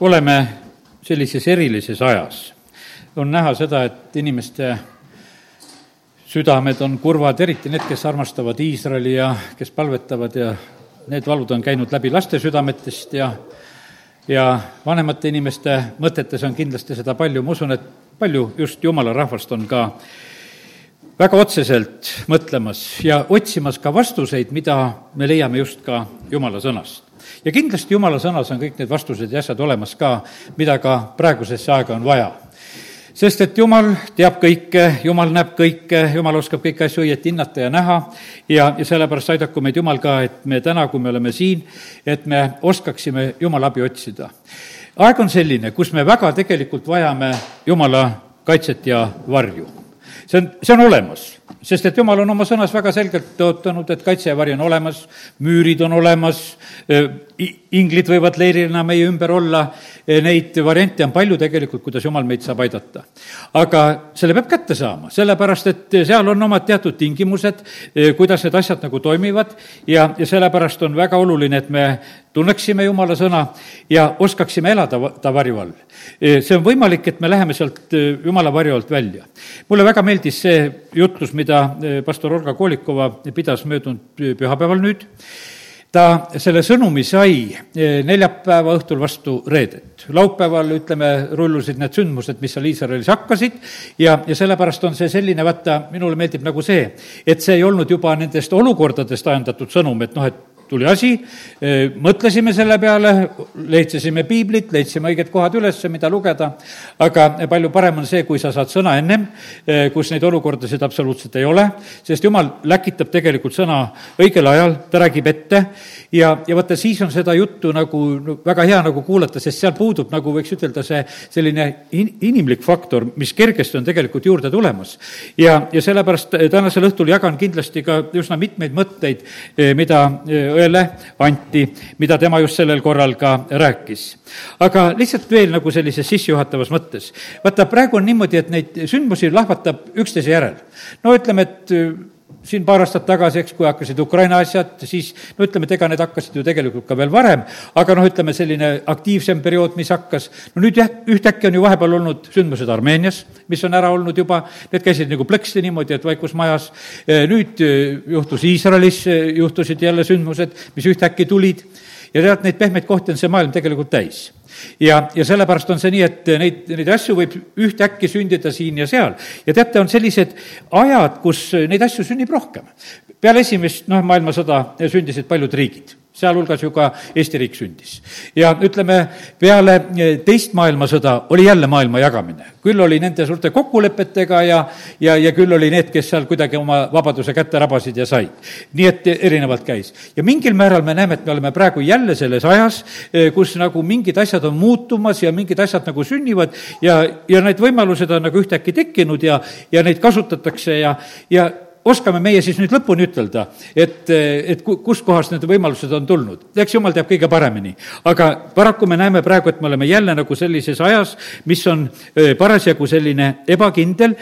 oleme sellises erilises ajas. on näha seda, et inimeste südamed on kurvad, eriti need, kes armastavad Iisraeli ja kes palvetavad ja need valud on käinud läbi laste südametest ja ja vanemate inimeste mõtetes on kindlasti seda palju, ma usun, et palju just jumala rahvast on ka väga otseselt mõtlemas ja otsimas ka vastuseid, mida me leiame just ka jumala sõnast. Ja kindlasti jumala sõnas on kõik need vastused ja asjad olemas ka, mida ka praegusesse aega on vaja sest et Jumal teab kõike, Jumal näeb kõike, Jumal oskab kõiki asju õieti hinnata ja näha ja, ja sellepärast aidaku meid Jumal ka, et me täna, kui me oleme siin, et me oskaksime Jumala abi otsida. aeg on selline, kus me väga tegelikult vajame Jumala kaitset ja varju. see on, see on olemas sest et jumal on oma sõnas väga selgelt tõotanud, et kaitse ja vari on olemas, müürid on olemas, inglid võivad leirina meie ümber olla, neid variante on palju tegelikult, kuidas jumal meid saab aidata. aga selle peab kätte saama, sellepärast et seal on omad teatud tingimused, kuidas need asjad nagu toimivad ja, ja sellepärast on väga oluline, et me tunneksime Jumala sõna ja oskaksime elada ta varju all. see on võimalik, et me läheme sealt Jumala varju alt välja. mulle väga meeldis see jutlus, mida pastor Olga Kolikova pidas möödunud pühapäeval nüüd ta selle sõnumi sai neljapäeva õhtul vastu reedet. laupäeval, ütleme, rullusid need sündmused, mis seal Iisraelis hakkasid ja, ja sellepärast on see selline, vaata, minule meeldib nagu see, et see ei olnud juba nendest olukordadest ajendatud sõnum, et noh, et tuli asi, mõtlesime selle peale, leidsime piiblit, leidsime õiged kohad üles, mida lugeda, aga palju parem on see, kui sa saad sõna ennem, kus neid olukordasid absoluutselt ei ole, sest jumal läkitab tegelikult sõna õigel ajal, ta räägib ette. Ja, ja vaata, siis on seda juttu nagu no, väga hea nagu kuulata, sest seal puudub, nagu võiks ütelda, see selline in-, inimlik faktor, mis kergesti on tegelikult juurde tulemas. ja, ja sellepärast tänasel õhtul jagan kindlasti ka üsna mitmeid mõtteid, mida õele anti, mida tema just sellel korral ka rääkis. aga lihtsalt veel nagu sellises sissejuhatavas mõttes. vaata, praegu on niimoodi, et neid sündmusi lahvatab üksteise järel. no ütleme, et siin paar aastat tagasi, eks, kui hakkasid Ukraina asjad, siis no ütleme, et ega need hakkasid ju tegelikult ka veel varem, aga noh, ütleme selline aktiivsem periood, mis hakkas, no nüüd jah, ühtäkki on ju vahepeal olnud sündmused Armeenias, mis on ära olnud juba, need käisid nagu plõksti niimoodi, et vaikus majas, nüüd juhtus Iisraelis, juhtusid jälle sündmused, mis ühtäkki tulid. Ja tead, neid pehmeid kohti on see maailm tegelikult täis ja, ja sellepärast on see nii, et neid, neid asju võib ühtäkki sündida siin ja seal. ja teate, on sellised ajad, kus neid asju sünnib rohkem. peale esimest, noh, maailmasõda sündisid paljud riigid sealhulgas ju ka Eesti riik sündis. ja ütleme, peale teist maailmasõda oli jälle maailma jagamine. küll oli nende suurte kokkulepetega ja, ja, ja küll oli need, kes seal kuidagi oma vabaduse kätte rabasid ja said. nii et erinevalt käis. ja mingil määral me näeme, et me oleme praegu jälle selles ajas, kus nagu mingid asjad on muutumas ja mingid asjad nagu sünnivad ja, ja need võimalused on nagu ühtäkki tekkinud ja, ja neid kasutatakse ja, ja oskame meie siis nüüd lõpuni ütelda, et, et kuskohast need võimalused on tulnud? eks jumal teab kõige paremini. aga paraku me näeme praegu, et me oleme jälle nagu sellises ajas, mis on parasjagu selline ebakindel,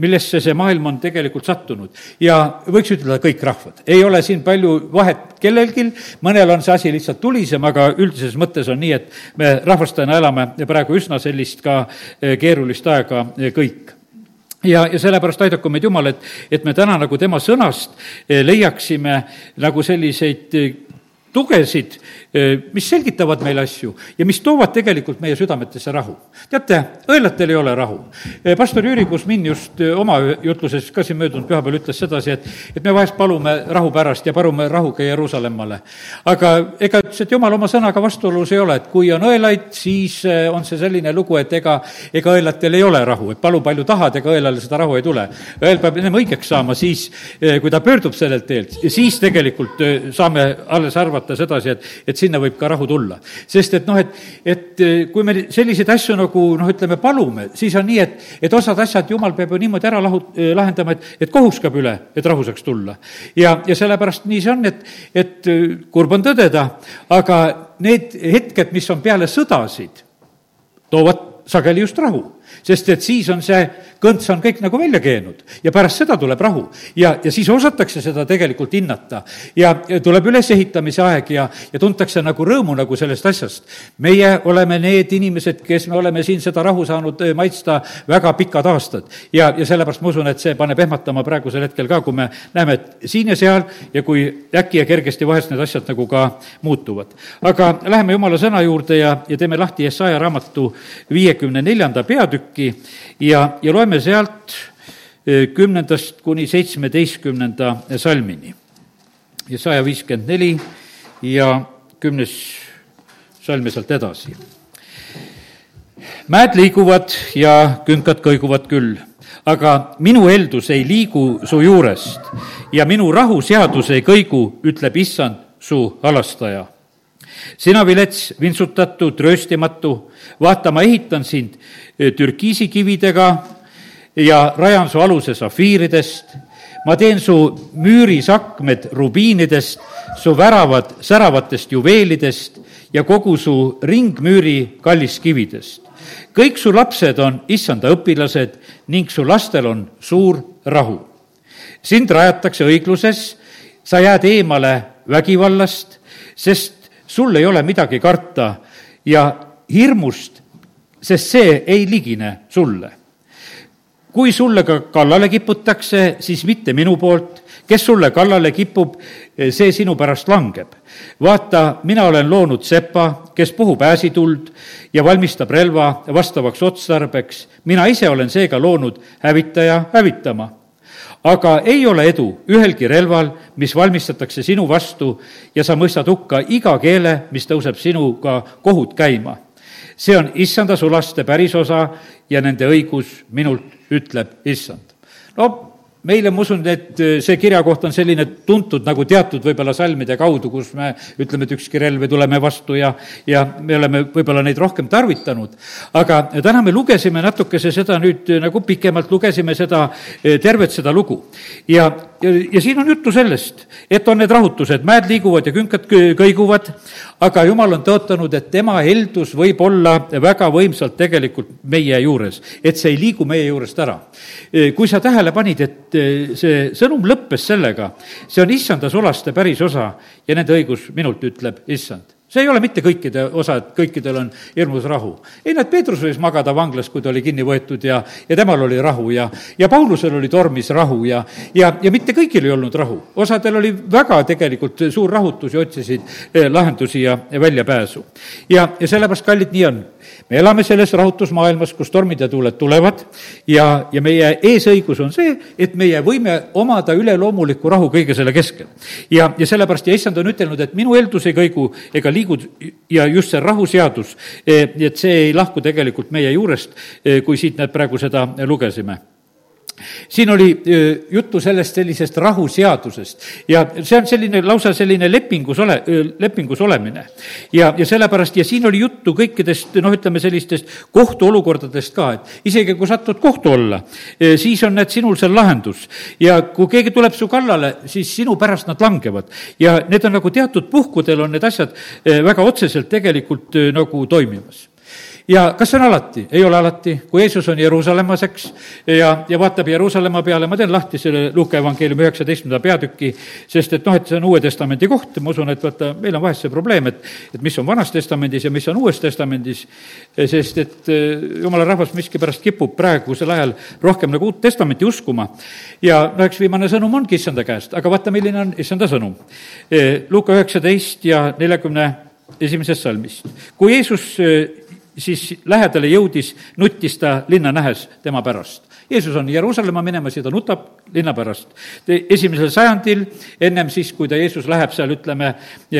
millesse see maailm on tegelikult sattunud. ja võiks ütelda kõik rahvad, ei ole siin palju vahet kellelgi, mõnel on see asi lihtsalt tulisem, aga üldises mõttes on nii, et me rahvastajana elame praegu üsna sellist ka keerulist aega kõik ja, ja sellepärast aidaku meid Jumal, et, et me täna nagu tema sõnast eh, leiaksime nagu selliseid eh, tugesid, mis selgitavad meile asju ja mis toovad tegelikult meie südametesse rahu. teate, õelatel ei ole rahu. pastor Jüri Kusmin just oma jutluses ka siin möödunud pühapäeval ütles sedasi, et, et me vahest palume rahu pärast ja palume rahu ka Jeruusalemmale. aga ega ütles, et jumal oma sõnaga vastuolus ei ole, et kui on õelaid, siis on see selline lugu, et ega, ega õelatel ei ole rahu, et palu palju tahad, ega õelale seda rahu ei tule. õel peab ennem õigeks saama siis, kui ta pöördub sellelt teelt, siis tegelikult saame alles arvata sedasi, et, et sinna võib ka rahu tulla. sest et noh, et, et eh, kui me selliseid asju nagu noh, ütleme, palume, siis on nii, et, et osad asjad jumal peab ju niimoodi ära lahu-, eh, lahendama, et, et kohus käib üle, et rahu saaks tulla. ja, ja sellepärast nii see on, et, et eh, kurb on tõdeda, aga need hetked, mis on peale sõdasid, toovad sageli just rahu sest et siis on see kõnts on kõik nagu välja keenud ja pärast seda tuleb rahu. ja, ja siis osatakse seda tegelikult hinnata ja, ja tuleb ülesehitamise aeg ja, ja tuntakse nagu rõõmu nagu sellest asjast. meie oleme need inimesed, kes me oleme siin seda rahu saanud maitsta väga pikad aastad ja, ja sellepärast ma usun, et see paneb ehmatama praegusel hetkel ka, kui me näeme, et siin ja seal ja kui äkki ja kergesti vahest need asjad nagu ka muutuvad. aga läheme jumala sõna juurde ja, ja teeme lahti Jesaja raamatu viiekümne neljanda peatüki ja, ja loeme sealt eh, kümnendast kuni seitsmeteistkümnenda salmini. Jesaja viiskümmend neli ja kümnes salm ja sealt edasi. mäed liiguvad ja künkad kõiguvad küll, aga minu eeldus ei liigu su juurest ja minu rahuseadus ei kõigu, ütleb issand, su halastaja sina, vilets, vintsutatud, rööstimatu, vaata, ma ehitan sind eh, türkiisikividega ja rajan su aluse safiiridest, ma teen su müürisakmed rubiinidest, su väravad säravatest juveelidest ja kogu su ringmüüri kalliskividest. kõik su lapsed on issanda õpilased ning su lastel on suur rahu. sind rajatakse õigluses, sa jääd eemale vägivallast, sest sul ei ole midagi karta ja hirmust, sest see ei ligine sulle. kui sulle ka kallale kiputakse, siis mitte minu poolt, kes sulle kallale kipub, see sinu pärast langeb. vaata, mina olen loonud sepa, kes puhub ääsituld ja valmistab relva vastavaks otstarbeks, mina ise olen seega loonud hävitaja hävitama aga ei ole edu ühelgi relval, mis valmistatakse sinu vastu ja sa mõistad hukka iga keele, mis tõuseb sinuga kohut käima. see on issanda sulaste pärisosa ja nende õigus minult, ütleb issand. no meile, ma usun, et äh, see kirjakoht on selline tuntud nagu teatud võib-olla salmide kaudu, kus me ütleme, et ükski relv ei tule me vastu ja, ja me oleme võib-olla neid rohkem tarvitanud. aga täna me lugesime natukese seda nüüd äh, nagu pikemalt, lugesime seda, äh, tervet seda lugu. ja, ja, ja siin on juttu sellest, et on need rahutused, mäed liiguvad ja künkad kõiguvad, aga jumal on tõotanud, et tema heldus võib olla väga võimsalt tegelikult meie juures, et see ei liigu meie juurest ära. kui sa tähele panid, et et see sõnum lõppes sellega, see on issanda sulaste päris osa ja nende õigus minult, ütleb issand see ei ole mitte kõikide osa, et kõikidel on hirmus rahu. ei, näed, Peetrus võis magada vanglas, kui ta oli kinni võetud ja, ja temal oli rahu ja, ja Paulusel oli tormis rahu ja, ja, ja mitte kõigil ei olnud rahu. osadel oli väga tegelikult suur rahutus ja otsisid eh, lahendusi ja, ja väljapääsu. ja, ja sellepärast, kallid, nii on me elame selles rahutusmaailmas, kus tormid ja tuuled tulevad ja, ja meie eesõigus on see, et meie võime omada üleloomulikku rahu kõige selle keskel. ja, ja sellepärast ja issand on ütelnud, et minu eeldus ei kõigu ega liigu ja just see rahuseadus, eh, et see ei lahku tegelikult meie juurest, eh, kui siit näed praegu seda lugesime siin oli juttu sellest sellisest rahuseadusest ja see on selline lausa selline lepingus ole, lepingus olemine. ja, ja sellepärast, ja siin oli juttu kõikidest noh, ütleme sellistest kohtuolukordadest ka, et isegi kui satud kohtu alla, siis on need sinul seal lahendus. ja kui keegi tuleb su kallale, siis sinu pärast nad langevad. ja need on nagu teatud puhkudel on need asjad väga otseselt tegelikult nagu toimimas ja kas see on alati? ei ole alati. kui Jeesus on Jeruusalemmas, eks, ja, ja vaatab Jeruusalemma peale, ma teen lahti selle Luuke evangeeliumi üheksateistkümnenda peatüki, sest et noh, et see on Uue Testamendi koht, ma usun, et vaata, meil on vahest see probleem, et et mis on Vanas Testamendis ja mis on Uues Testamendis, sest et eh, jumala rahvas miskipärast kipub praegusel ajal rohkem nagu Uut Testamenti uskuma. ja no eks viimane sõnum ongi issanda käest, aga vaata, milline on issanda sõnum. Eh, Luuka üheksateist ja neljakümne esimesest salmist. kui Jeesus eh, siis lähedale jõudis, nuttis ta linna nähes tema pärast. Jeesus on Jeruusalemma minemas ja ta nutab linna pärast. esimesel sajandil, ennem siis, kui ta, Jeesus läheb seal, ütleme,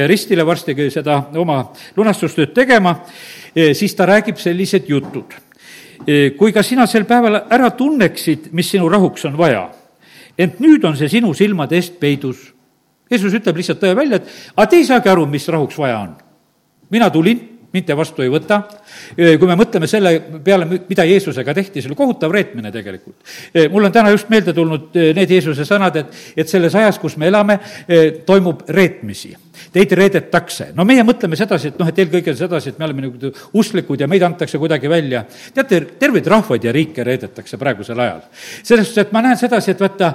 ristile varsti seda oma lunastustööd tegema, siis ta räägib sellised jutud. kui ka sina sel päeval ära tunneksid, mis sinu rahuks on vaja, ent nüüd on see sinu silmade eest peidus. Jeesus ütleb lihtsalt tõe välja, et aga te ei saagi aru, mis rahuks vaja on. mina tulin mind te vastu ei võta. Kui me mõtleme selle peale, mida Jeesusega tehti, see oli kohutav reetmine tegelikult. mul on täna just meelde tulnud need Jeesuse sõnad, et, et selles ajas, kus me elame, toimub reetmisi teid reedetakse. no meie mõtleme sedasi, et noh, et eelkõige sedasi, et me oleme nagu usklikud ja meid antakse kuidagi välja. teate, terveid rahvaid ja riike reedetakse praegusel ajal. selles suhtes, et ma näen sedasi, et vaata,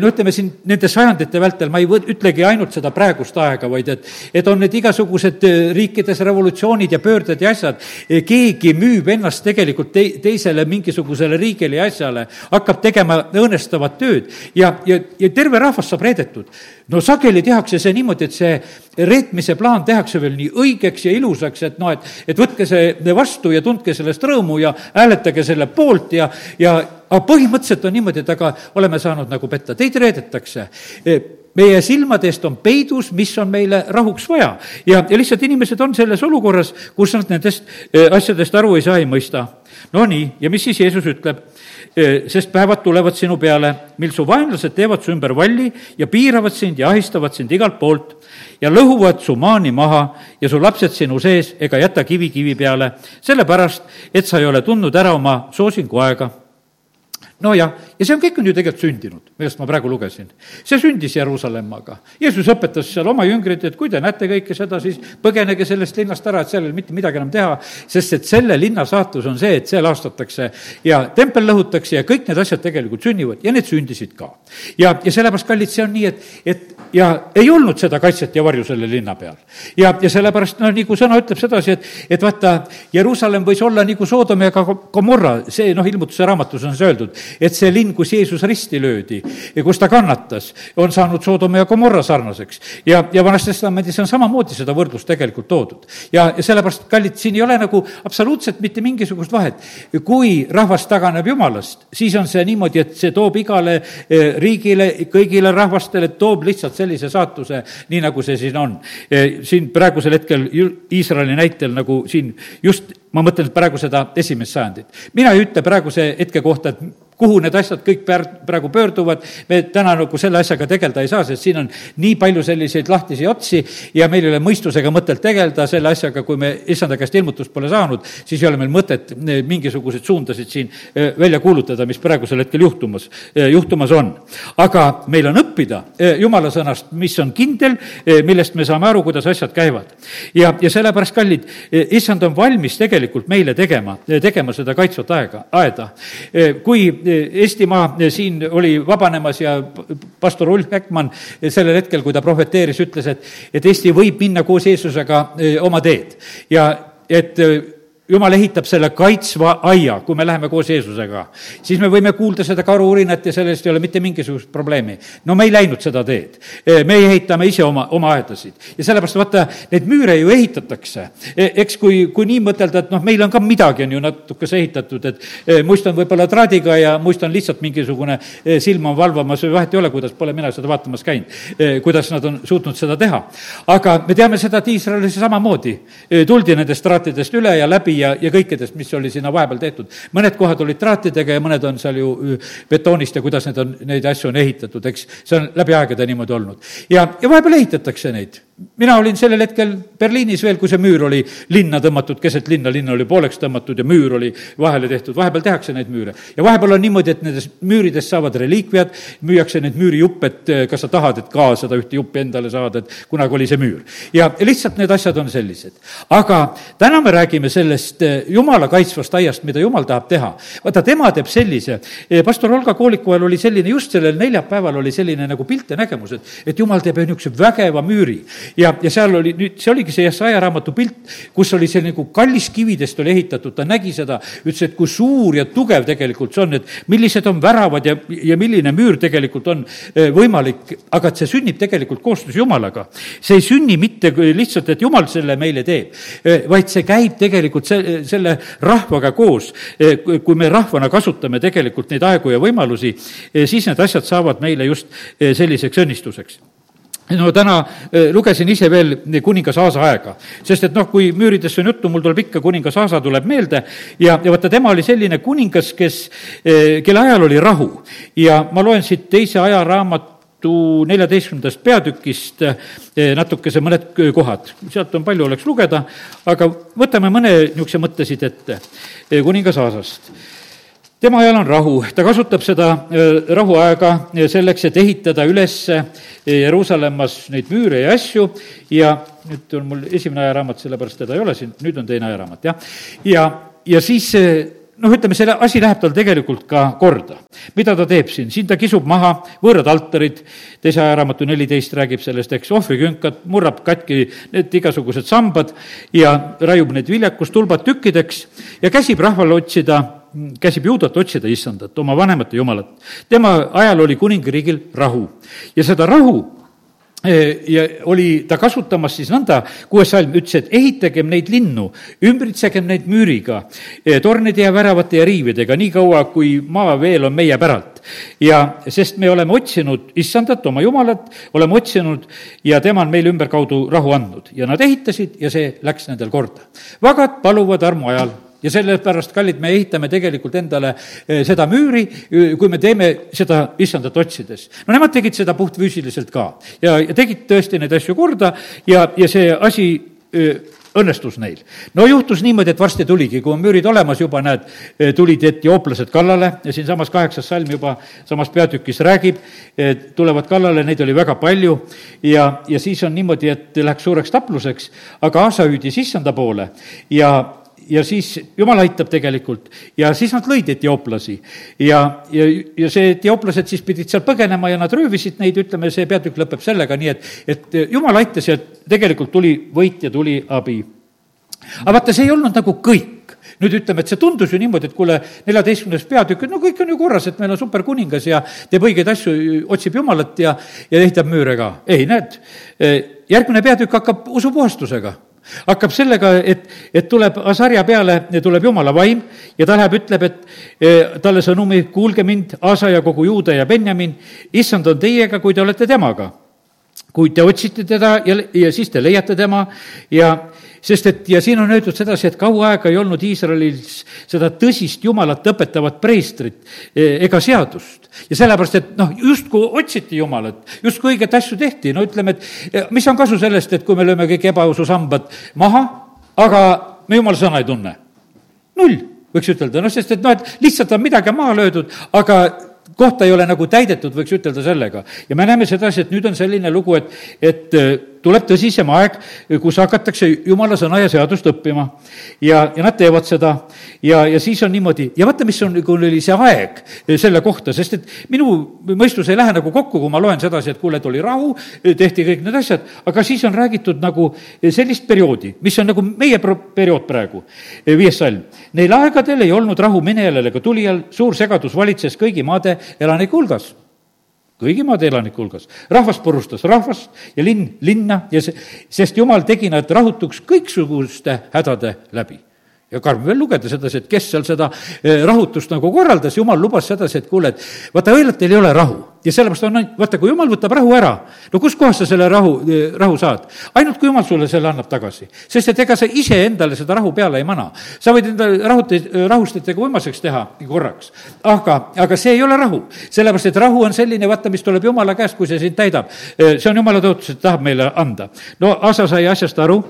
no ütleme siin nende sajandite vältel, ma ei võ-, ütlegi ainult seda praegust aega, vaid et, et on need igasugused riikides revolutsioonid ja pöörded ja asjad, keegi müüb ennast tegelikult tei-, teisele mingisugusele riigile ja asjale, hakkab tegema õõnestavat tööd ja, ja, ja terve rahvas saab reedetud. no sageli tehakse see niimoodi, et see reetmise plaan tehakse veel nii õigeks ja ilusaks, et noh, et, et võtke see vastu ja tundke sellest rõõmu ja hääletage selle poolt ja, ja aga põhimõtteliselt on niimoodi, et aga oleme saanud nagu petta, teid reedetakse meie silmade eest on peidus, mis on meile rahuks vaja. ja, ja lihtsalt inimesed on selles olukorras, kus nad nendest eh, asjadest aru ei saa, ei mõista. Nonii, ja mis siis Jeesus ütleb? Eh, sest päevad tulevad sinu peale, mil su vaenlased teevad su ümber valli ja piiravad sind ja ahistavad sind igalt poolt ja lõhuvad su maani maha ja su lapsed sinu sees ega jäta kivi kivi peale, sellepärast et sa ei ole tundnud ära oma soosingu aega nojah, ja see on, kõik on ju tegelikult sündinud, millest ma praegu lugesin. see sündis Jeruusalemmaga. Jeesus õpetas seal oma jüngrit, et kui te näete kõike seda, siis põgenege sellest linnast ära, et seal ei ole mitte midagi enam teha, sest et selle linna saatus on see, et see laastatakse ja tempel lõhutakse ja kõik need asjad tegelikult sünnivad ja need sündisid ka. ja, ja sellepärast, kallid, see on nii, et, et ja ei olnud seda kaitset ja varju selle linna peal. ja, ja sellepärast, no nagu sõna ütleb sedasi, et, et vaata, Jeruusalemm võis olla nagu Soodom ja ka Gomorra, see noh, ilmutuse raamatus on see öeldud, et see linn, kus Jeesus risti löödi ja kus ta kannatas, on saanud Soodoma ja Gomorra sarnaseks. ja, ja Vanas Testamendis on samamoodi seda võrdlust tegelikult toodud. ja, ja sellepärast, kallid, siin ei ole nagu absoluutselt mitte mingisugust vahet. kui rahvas taganeb Jumalast, siis on see niimoodi, et see toob igale eh, riigile, kõigile rahvastele, toob lihtsalt sellise saatuse, nii nagu see siin on. Eh, siin praegusel hetkel Iisraeli näitel nagu siin just ma mõtlen praegu seda esimest sajandit. mina ei ütle praeguse hetke kohta, et kuhu need asjad kõik praegu pöörduvad, me täna nagu selle asjaga tegeleda ei saa, sest siin on nii palju selliseid lahtisi otsi ja meil ei ole mõistusega mõtet tegeleda selle asjaga, kui me issanda käest ilmutust pole saanud, siis ei ole meil mõtet eh, mingisuguseid suundasid siin eh, välja kuulutada, mis praegusel hetkel juhtumas, eh, juhtumas on. aga meil on õppida jumala sõnast, mis on kindel, millest me saame aru, kuidas asjad käivad. ja, ja sellepärast, kallid, issand on valmis tegelikult meile tegema, tegema seda kaitsvat aega, aeda. kui Eestimaa siin oli vabanemas ja pastor Ulf Beckmann sellel hetkel, kui ta prohveteeris, ütles, et, et Eesti võib minna koos Jeesusega eh, oma teed ja et jumal ehitab selle kaitsva aia, kui me läheme koos Jeesusega, siis me võime kuulda seda karu-urinat ja sellest ei ole mitte mingisugust probleemi. no me ei läinud seda teed. E, me ehitame ise oma, oma aedasid. ja sellepärast vaata, neid müüre ju ehitatakse. E, eks kui, kui nii mõtelda, et noh, meil on ka midagi, on ju natukese ehitatud, et e, muist on võib-olla traadiga ja muist on lihtsalt mingisugune silm on valvamas või vahet ei ole, kuidas, pole mina seda vaatamas käinud, kuidas nad on suutnud seda teha. aga me teame seda, et Iisraelis samamoodi tuldi nendest traatidest üle ja läbi ja, ja kõikidest, mis oli sinna vahepeal tehtud. mõned kohad olid traatidega ja mõned on seal ju betoonist ja kuidas need on, neid asju on ehitatud, eks, see on läbi aegade niimoodi olnud. ja, ja vahepeal ehitatakse neid mina olin sellel hetkel Berliinis veel, kui see müür oli linna tõmmatud, keset linna, linn oli pooleks tõmmatud ja müür oli vahele tehtud, vahepeal tehakse neid müüre. ja vahepeal on niimoodi, et nendest müüridest saavad reliikviad, müüakse neid müürijuppe, et eh, kas sa tahad, et ka seda ühte juppi endale saada, et kunagi oli see müür. ja lihtsalt need asjad on sellised. aga täna me räägime sellest eh, jumala kaitsvast aiast, mida jumal tahab teha. vaata, tema teeb sellise, eh, pastor Olga Kooliku ajal oli selline, just sellel neljapäeval oli selline nagu pilt ja nägemus, et, et jumal teeb niisuguse vägeva müüri ja, ja seal oli nüüd, see oligi see Jesaja raamatu pilt, kus oli see nagu kalliskividest oli ehitatud, ta nägi seda, ütles, et kui suur ja tugev tegelikult see on, et millised on väravad ja, ja milline müür tegelikult on e, võimalik, aga et see sünnib tegelikult koostöös Jumalaga. see ei sünni mitte lihtsalt, et Jumal selle meile teeb, e, vaid see käib tegelikult se-, selle rahvaga koos. E, kui me rahvana kasutame tegelikult neid aegu ja võimalusi, siis need asjad saavad meile just selliseks õnnistuseks no täna äh, lugesin ise veel kuningas Aasa aega, sest et noh, kui müüridest on juttu, mul tuleb ikka kuningas Aasa tuleb meelde. Ja, ja vaata, tema oli selline kuningas, kes, äh, kelle ajal oli rahu. ja ma loen siit teise ajaraamatu neljateistkümnendast peatükist natukese mõned kohad, sealt on palju, oleks lugeda, aga võtame mõne niisuguse mõtte siit ette kuningas Aasast tema ajal on rahu, ta kasutab seda rahuaega selleks, et ehitada üles Jeruusalemmas neid müüre ja asju. Ja nüüd on mul esimene ajaraamat, sellepärast teda ei ole siin, nüüd on teine ajaraamat, jah. ja, ja siis noh, ütleme, selle asi läheb tal tegelikult ka korda. mida ta teeb siin, siin ta kisub maha võõrad altarid, teise ajaraamatu neliteist räägib sellest, eks, ohvrikünkad, murrab katki need igasugused sambad ja raiub need viljakustulbad tükkideks ja käsib rahval otsida käsib juudat otsida issandat, oma vanemat ja jumalat. tema ajal oli kuningriigil rahu ja seda rahu ja oli ta kasutamas siis nõnda, kuues salm ütles, et ehitagem neid linnu, ümbritsegem neid müüriga, tornide ja väravate ja riividega, nii kaua, kui maa veel on meie päralt. ja sest me oleme otsinud issandat, oma jumalat, oleme otsinud ja tema on meile ümberkaudu rahu andnud ja nad ehitasid ja see läks nendel korda. vagad paluvad armu ajal ja sellepärast, kallid, me ehitame tegelikult endale eh, seda müüri, eh, kui me teeme seda issandat otsides. no nemad tegid seda puhtfüüsiliselt ka ja, ja tegid tõesti neid asju korda ja, ja see asi eh, õnnestus neil. no juhtus niimoodi, et varsti tuligi, kui on müürid olemas juba, näed, tulid etiooplased kallale ja siinsamas kaheksas salm juba samas peatükis räägib, tulevad kallale, neid oli väga palju ja, ja siis on niimoodi, et läks suureks tapluseks, aga Aasa hüüdis issanda poole ja ja siis jumal aitab tegelikult ja siis nad lõid etiooplasi. ja, ja, ja see etiooplased siis pidid sealt põgenema ja nad röövisid neid, ütleme, see peatükk lõpeb sellega, nii et, et jumal aitas ja tegelikult tuli võit ja tuli abi. aga vaata, see ei olnud nagu kõik nüüd ütleme, et see tundus ju niimoodi, et kuule, neljateistkümnes peatükk, no kõik on ju korras, et meil on superkuningas ja teeb õigeid asju, otsib Jumalat ja, ja ehitab müüre ka. ei, näed, järgmine peatükk hakkab usupuhastusega hakkab sellega, et, et tuleb Asarja peale, tuleb jumala vaim ja ta läheb, ütleb, et e, talle sõnumi, kuulge mind, Asa ja kogu Juuda ja Benjamin, issand on teiega, kui te olete temaga. Kui te otsite teda ja, ja siis te leiate tema ja sest et, ja siin on öeldud sedasi, et kaua aega ei olnud Iisraelis seda tõsist Jumalat õpetavat preestrit e, ega seadust. ja sellepärast, et noh, justkui otsiti Jumalat, justkui õiget asju tehti, no ütleme, et e, mis on kasu sellest, et kui me lööme kõik ebaususambad maha, aga me Jumala sõna ei tunne. null, võiks ütelda, noh, sest et noh, et lihtsalt on midagi maha löödud, aga kohta ei ole nagu täidetud, võiks ütelda sellega. ja me näeme sedasi, et nüüd on selline lugu, et, et tuleb tõsisem aeg, kus hakatakse jumala sõna ja seadust õppima. ja, ja nad teevad seda. Ja, ja siis on niimoodi, ja vaata, mis on, kui oli see aeg selle kohta, sest et minu mõistus ei lähe nagu kokku, kui ma loen sedasi, et kuule, et oli rahu, tehti kõik need asjad, aga siis on räägitud nagu sellist perioodi, mis on nagu meie periood praegu, viies salm. Neil aegadel ei olnud rahu Menelal ega tulijal, suur segadus valitses kõigi maade elanike hulgas kõigi maade elanike hulgas. rahvas purustas rahvast ja linn linna ja see, sest jumal tegi nad rahutuks kõiksuguste hädade läbi. Ja karm veel lugeda sedasi, et kes seal seda eh, rahutust nagu korraldas, jumal lubas sedasi, et kuule, et vaata, õilatel ei ole rahu ja sellepärast on, vaata, kui jumal võtab rahu ära, no kuskohast sa selle rahu, rahu saad? ainult kui jumal sulle selle annab tagasi. sest et ega sa ise endale seda rahu peale ei mana. sa võid endale rahuteid, rahustajatega uimaseks teha korraks, aga, aga see ei ole rahu. sellepärast, et rahu on selline, vaata, mis tuleb jumala käest, kui see sind täidab. see on jumala tõotus, et tahab meile anda. no Asa sai asjast aru,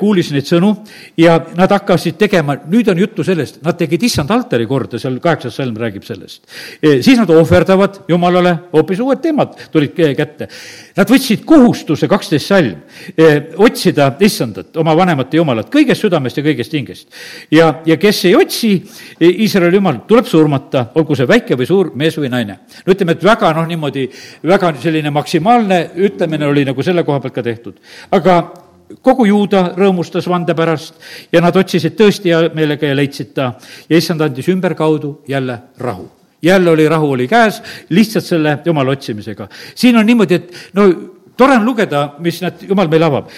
kuulis neid sõnu ja nad hakkasid tegema, nüüd on juttu sellest, nad tegid issand altari korda, seal kaheksas salm räägib sellest. siis nad ohverdavad Jumalale hoopis uued teemad tulid kätte. Nad võtsid kohustuse, kaksteist salm, eh, otsida issandat, oma vanemat jumalat, kõigest südamest ja kõigest hingest. ja, ja kes ei otsi eh, Iisraeli jumalat, tuleb surmata, olgu see väike või suur mees või naine. no ütleme, et väga noh, niimoodi, väga selline maksimaalne ütlemine oli nagu selle koha pealt ka tehtud. aga kogu juuda rõõmustas vande pärast ja nad otsisid tõesti hea meelega ja leidsid ta ja issand andis ümberkaudu jälle rahu jälle oli rahu oli käes, lihtsalt selle jumala otsimisega. siin on niimoodi, et no tore on lugeda, mis nad, jumal meile avab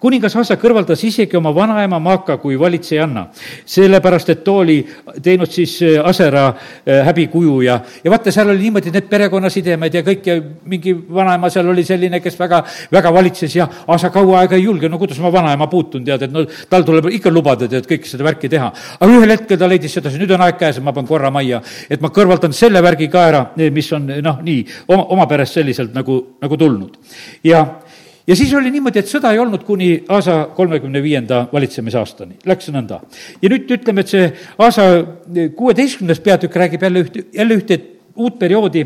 kuningas Asa kõrvaldas isegi oma vanaema Maaka kui valitsejanna, sellepärast et too oli teinud siis äh, Asera äh, häbikuju ja, ja vaata, seal oli niimoodi need perekonnasidemed ja kõik ja mingi vanaema seal oli selline, kes väga, väga valitses ja Asa kaua aega ei julge, no kuidas ma vanaema puutun, tead, et no tal tuleb ikka lubada, tead, kõike seda värki teha. aga ühel hetkel ta leidis sedasi, nüüd on aeg käes, et ma pean korra majja, et ma kõrvaldan selle värgi ka ära, mis on noh, nii, oma, oma perest selliselt nagu, nagu tulnud. ja ja siis oli niimoodi, et sõda ei olnud kuni Aasa kolmekümne viienda valitsemisaastani, läks nõnda. ja nüüd ütleme, et see Aasa kuueteistkümnes peatükk räägib jälle üht, jälle ühte uut perioodi,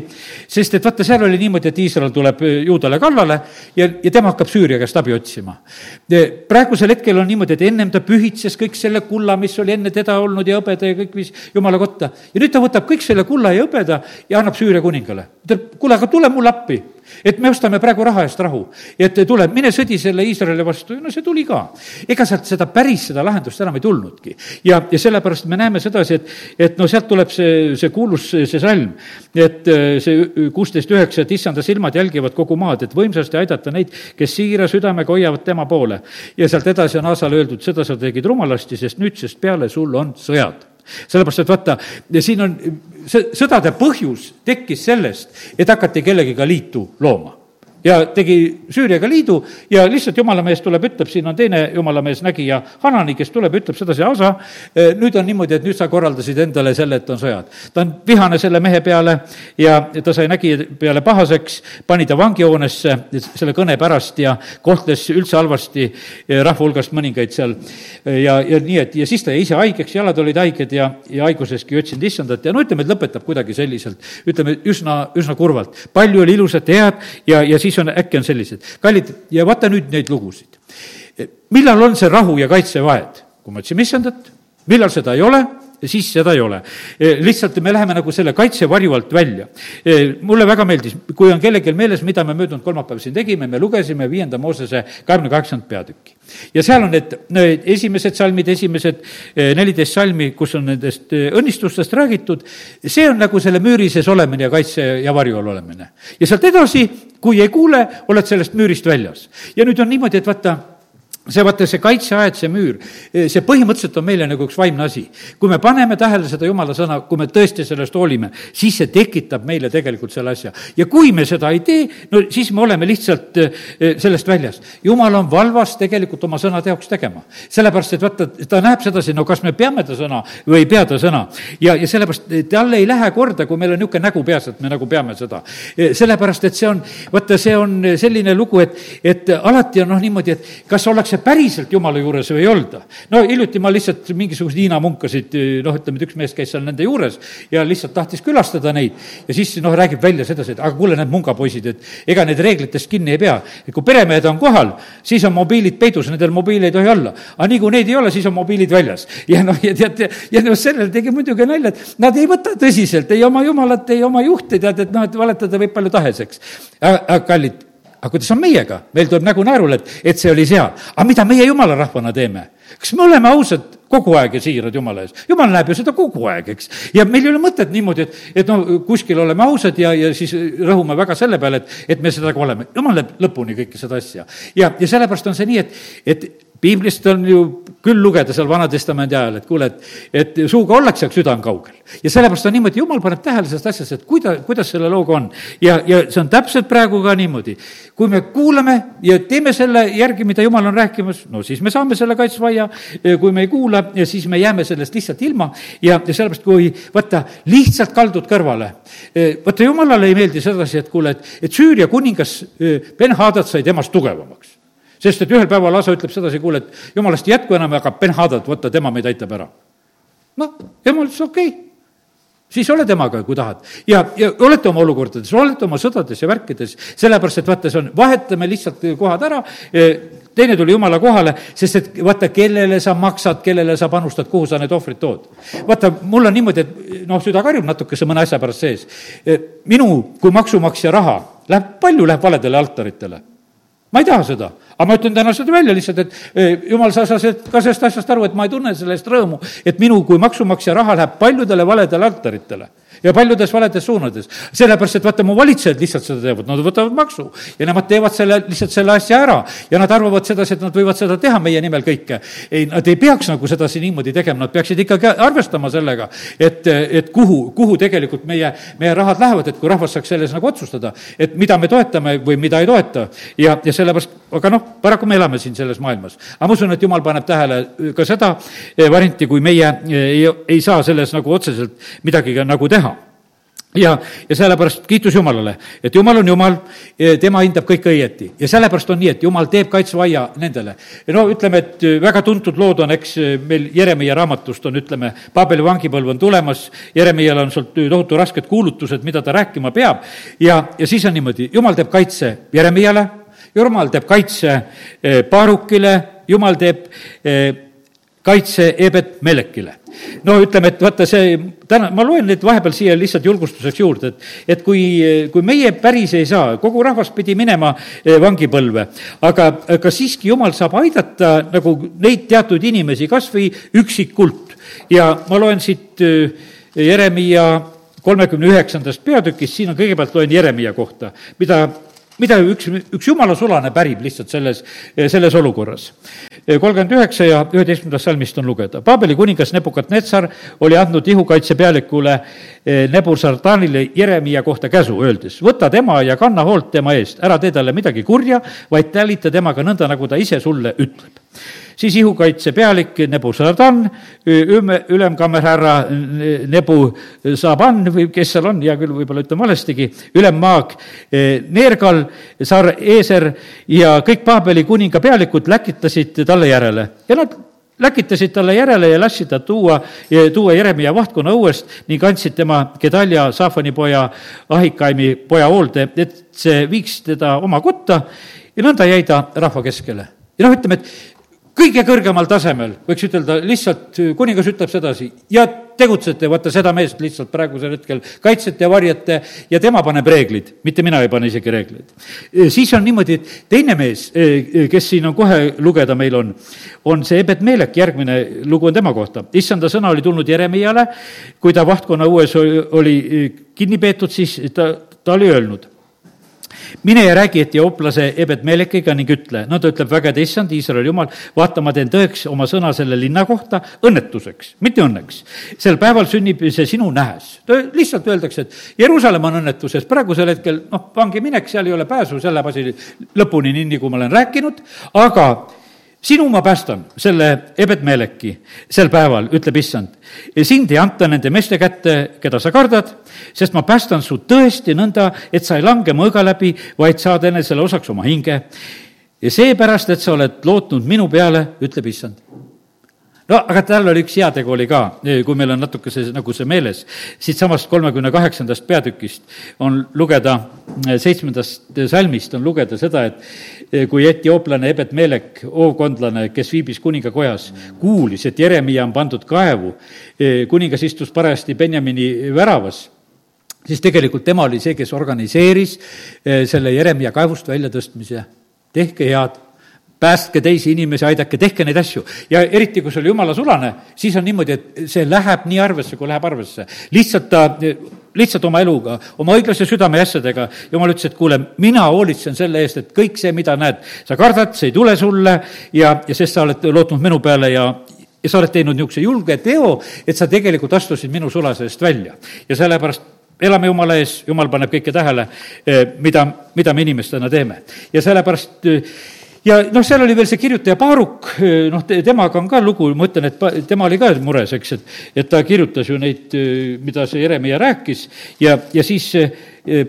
sest et vaata, seal oli niimoodi, et Iisrael tuleb juudale kallale ja, ja tema hakkab Süüria käest abi otsima. praegusel hetkel on niimoodi, et ennem ta pühitses kõik selle kulla, mis oli enne teda olnud ja hõbeda ja kõik viis jumala kotta. ja nüüd ta võtab kõik selle kulla ja hõbeda ja annab Süüria kuningale. Ütleb, kuule, aga tule mulle appi et me ostame praegu raha eest rahu. et tuleb, mine sõdi selle Iisraeli vastu, no see tuli ka. ega sealt seda päris, seda lahendust enam ei tulnudki. ja, ja sellepärast me näeme sedasi, et, et no sealt tuleb see, see kuulus, see salm, et äh, see kuusteist üheksa, et issanda silmad jälgivad kogu maad, et võimsasti aidata neid, kes siira südamega hoiavad tema poole. ja sealt edasi on Aasale öeldud, seda sa tegid rumalasti, sest nüüdsest peale sul on sõjad sellepärast, et vaata, siin on, see sõdade põhjus tekkis sellest, et hakati kellegiga liitu looma ja tegi Süüriaga liidu ja lihtsalt jumalamees tuleb, ütleb, siin on teine jumalamees, nägija Hanani, kes tuleb, ütleb sedasi, Asa, eh, nüüd on niimoodi, et nüüd sa korraldasid endale selle, et on sõjad. ta on vihane selle mehe peale ja ta sai nägija peale pahaseks, pani ta vangihoonesse selle kõne pärast ja kohtles üldse halvasti eh, rahva hulgast mõningaid seal. ja, ja nii, et ja siis ta jäi ise haigeks, jalad olid haiged ja, ja haiguseski otsinud issandat ja no ütleme, et lõpetab kuidagi selliselt, ütleme üsna, üsna kurvalt. palju oli ilusat head ja, ja siis siis on, äkki on sellised. kallid, ja vaata nüüd neid lugusid. millal on see rahu ja kaitsevahed? kui me otsime issandat, millal seda ei ole siis seda ei ole. E, lihtsalt me läheme nagu selle kaitsevarju alt välja. E, mulle väga meeldis, kui on kellelgi meeles, mida me möödunud kolmapäeval siin tegime, me lugesime viienda Moosese kahekümne kaheksandat peatükki. ja seal on need, need esimesed salmid, esimesed e, neliteist salmi, kus on nendest õnnistustest räägitud, see on nagu selle müüri sees olemine ja kaitse ja varju all olemine. ja sealt edasi, kui ei kuule, oled sellest müürist väljas. ja nüüd on niimoodi, et vaata, see, vaata, see kaitseaed, see müür, see põhimõtteliselt on meile nagu üks vaimne asi. kui me paneme tähele seda jumala sõna, kui me tõesti sellest hoolime, siis see tekitab meile tegelikult selle asja. ja kui me seda ei tee, no siis me oleme lihtsalt eh, sellest väljas. jumal on valvas tegelikult oma sõna teoks tegema. sellepärast, et vaata, ta näeb sedasi, no kas me peame ta sõna või ei pea ta sõna. ja, ja sellepärast talle ei lähe korda, kui meil on niisugune nägu peas, et me nagu peame seda. Eh, sellepärast, et see on, vaata, see on selline lugu, et, et alati on noh, niimoodi, et kas ollakse päriselt Jumala juures või ei olda. no hiljuti ma lihtsalt mingisuguseid Hiina munkasid, noh, ütleme, et üks mees käis seal nende juures ja lihtsalt tahtis külastada neid ja siis noh, räägib välja sedasi, et aga kuule, need mungapoisid, et ega need reeglitest kinni ei pea. et kui peremehed on kohal, siis on mobiilid peidus, nendel mobiili ei tohi olla. aga nii kui neid ei ole, siis on mobiilid väljas. ja noh, ja tead, ja noh, sellele tegi muidugi nalja, et nad ei võta tõsiselt ei oma jumalat, ei oma juhte, tead, et noh, et valetada võib palju tahes, eks. aga kallid aga kuidas on meiega? meil tuleb nägu naerule, et, et see oli seal. aga mida meie jumala rahvana teeme? kas me oleme ausad kogu aeg ja siirad Jumala ees? jumal näeb ju seda kogu aeg, eks. ja meil ei ole mõtet niimoodi, et, et no kuskil oleme ausad ja, ja siis rõhume väga selle peale, et, et me seda ka oleme. jumal näeb lõpuni kõike seda asja. ja, ja sellepärast on see nii, et, et piiblist on ju küll lugeda seal Vana-testamendi ajal, et kuule, et, et suuga ollakse, aga süda on kaugel. ja sellepärast on niimoodi, jumal paneb tähele sellest asjast, et kuida-, kuidas selle looga on. ja, ja see on täpselt praegu ka niimoodi. kui me kuulame ja teeme selle järgi, mida jumal on rääkimas, no siis me saame selle kaitsvaia, kui me ei kuula, siis me jääme sellest lihtsalt ilma ja, ja sellepärast, kui vaata, lihtsalt kaldud kõrvale, vaata, jumalale ei meeldi sedasi, et kuule, et, et Süüria kuningas Ben-Hadad sai temast tugevamaks sest et ühel päeval Asa ütleb sedasi, kuule, et jumalast ei jätku enam, aga Ben-Hadad, vaata, tema meid aitab ära. noh, jumal ütles okei okay siis ole temaga, kui tahad. ja, ja olete oma olukordades, olete oma sõdades ja värkides, sellepärast et vaata, see on, vahetame lihtsalt kohad ära, teine tuli jumala kohale, sest et vaata, kellele sa maksad, kellele sa panustad, kuhu sa need ohvrid tood. vaata, mul on niimoodi, et noh, süda karjub natukese mõne asja pärast sees. Minu kui maksumaksja raha läheb, palju läheb valedele altaritele ma ei taha seda, aga ma ütlen täna seda välja lihtsalt, et eh, jumal, sa saad ka sellest asjast aru, et ma ei tunne selle eest rõõmu, et minu kui maksumaksja raha läheb paljudele valedele altaritele ja paljudes valedes suunades. sellepärast, et vaata, mu valitsejad lihtsalt seda teevad, nad võtavad maksu ja nemad teevad selle, lihtsalt selle asja ära ja nad arvavad sedasi, et nad võivad seda teha meie nimel kõike. ei, nad ei peaks nagu sedasi niimoodi tegema, nad peaksid ikkagi arvestama sellega, et, et kuhu, kuhu tegelikult meie, meie rahad lähevad, et kui rahvas saaks selles nagu otsustada, et mida me toetame või mida ei toeta. ja, ja sellepärast, aga noh, paraku me elame siin selles maailmas. aga ma usun, et jumal paneb tähele ka seda varianti, kui meie ei, ei saa selles nagu otseselt midagi nagu teha ja, ja sellepärast kiitus Jumalale, et Jumal on Jumal, tema hindab kõike õieti. Ja sellepärast on nii, et Jumal teeb kaitseaia nendele. no ütleme, et väga tuntud lood on, eks meil Jeremiah raamatust on, ütleme, Paabeli vangipõlv on tulemas, Jeremiah'l on sealt tohutu rasked kuulutused, mida ta rääkima peab. Ja, ja siis on niimoodi, Jumal teeb kaitse Jeremiah'le, Jumal teeb kaitse Baarukile, Jumal teeb eh, kaitse Ebet Melekile. no ütleme, et vaata see, täna, ma loen nüüd vahepeal siia lihtsalt julgustuseks juurde, et, et kui, kui meie päris ei saa, kogu rahvas pidi minema eh, vangipõlve, aga, aga siiski jumal saab aidata nagu neid teatud inimesi, kas või üksikult. ja ma loen siit eh, Jeremiia kolmekümne üheksandast peatükist, siin on kõigepealt loen Jeremiia kohta, mida mida üks, üks jumala sulane pärib lihtsalt selles, selles olukorras. kolmkümmend üheksa ja üheteistkümnendast salmist on lugeda. Paabeli kuningas Nebukadnetsar oli andnud ihukaitsepealikule eh, Nebusardanile Jeremiia kohta käsu, öeldes, võta tema ja kanna hoolt tema eest, ära tee talle midagi kurja, vaid talita temaga nõnda, nagu ta ise sulle ütleb siis ihukaitse pealik Nebu Sardan, ülemkammerhärra Nebu Saban või kes seal on, hea küll, võib-olla ütlen valestigi, ülemmaag Neergal, Sar Eeser ja kõik Paabeli kuninga pealikud läkitasid talle järele ja nad läkitasid talle järele ja lasid ta tuua, tuua Jeremia vahtkonna õuest ning andsid tema Gedalja, Saafani poja, Ahikaimi poja hoolde, et see viiks teda oma kotta ja nõnda jäi ta rahva keskele. ja noh, ütleme, et kõige kõrgemal tasemel, võiks ütelda, lihtsalt kuningas ütleb sedasi ja tegutsete, vaata seda meest lihtsalt praegusel hetkel kaitsete ja varjate ja tema paneb reeglid, mitte mina ei pane isegi reegleid. siis on niimoodi, et teine mees, kes siin on kohe lugeda meil on, on see Ebed Meelek, järgmine lugu on tema kohta. issanda sõna oli tulnud Jeremiale, kui ta vahtkonna õues oli kinni peetud, siis ta, ta oli öelnud mine ja räägi etiooplase Ebed-Melekiga ning ütle, no ta ütleb vägede issand, Iisraeli jumal, vaata, ma teen tõeks oma sõna selle linna kohta õnnetuseks, mitte õnneks. sel päeval sünnib see sinu nähes. lihtsalt öeldakse, et Jeruusalemm on õnnetuses, praegusel hetkel noh, vangi minek, seal ei ole pääsu, see läheb asi lõpuni, nii nagu ma olen rääkinud, aga sinu ma päästan, selle Ebed-Meleki, sel päeval, ütleb issand. sind ei anta nende meeste kätte, keda sa kardad, sest ma päästan su tõesti nõnda, et sa ei lange mõõga läbi, vaid saad enesele osaks oma hinge. ja seepärast, et sa oled lootnud minu peale, ütleb issand no aga tal oli üks heategu oli ka, kui meil on natuke see, nagu see meeles. siitsamast kolmekümne kaheksandast peatükist on lugeda, seitsmendast salmist on lugeda seda, et kui etiooplane Ebed Melek, hoovkondlane, kes viibis kuningakojas, kuulis, et Jeremiah on pandud kaevu, kuningas istus parajasti Benjamini väravas siis tegelikult tema oli see, kes organiseeris selle Jeremia kaevust väljatõstmise. tehke head päästke teisi inimesi, aidake, tehke neid asju. ja eriti, kui see oli jumala sulane, siis on niimoodi, et see läheb nii arvesse, kui läheb arvesse. lihtsalt ta, lihtsalt oma eluga, oma õiglase südame asjadega, jumal ütles, et kuule, mina hoolitsen selle eest, et kõik see, mida näed, sa kardad, see ei tule sulle ja, ja sest sa oled lootnud minu peale ja, ja sa oled teinud niisuguse julge teo, et sa tegelikult astusid minu sulase eest välja. ja sellepärast elame Jumala ees, Jumal paneb kõike tähele, eh, mida, mida me inimestena teeme. ja sellepärast ja noh, seal oli veel see kirjutaja Baaruk, noh, temaga on ka lugu, ma ütlen, et tema oli ka mures, eks, et, et ta kirjutas ju neid, mida see Jeremiah rääkis ja, ja siis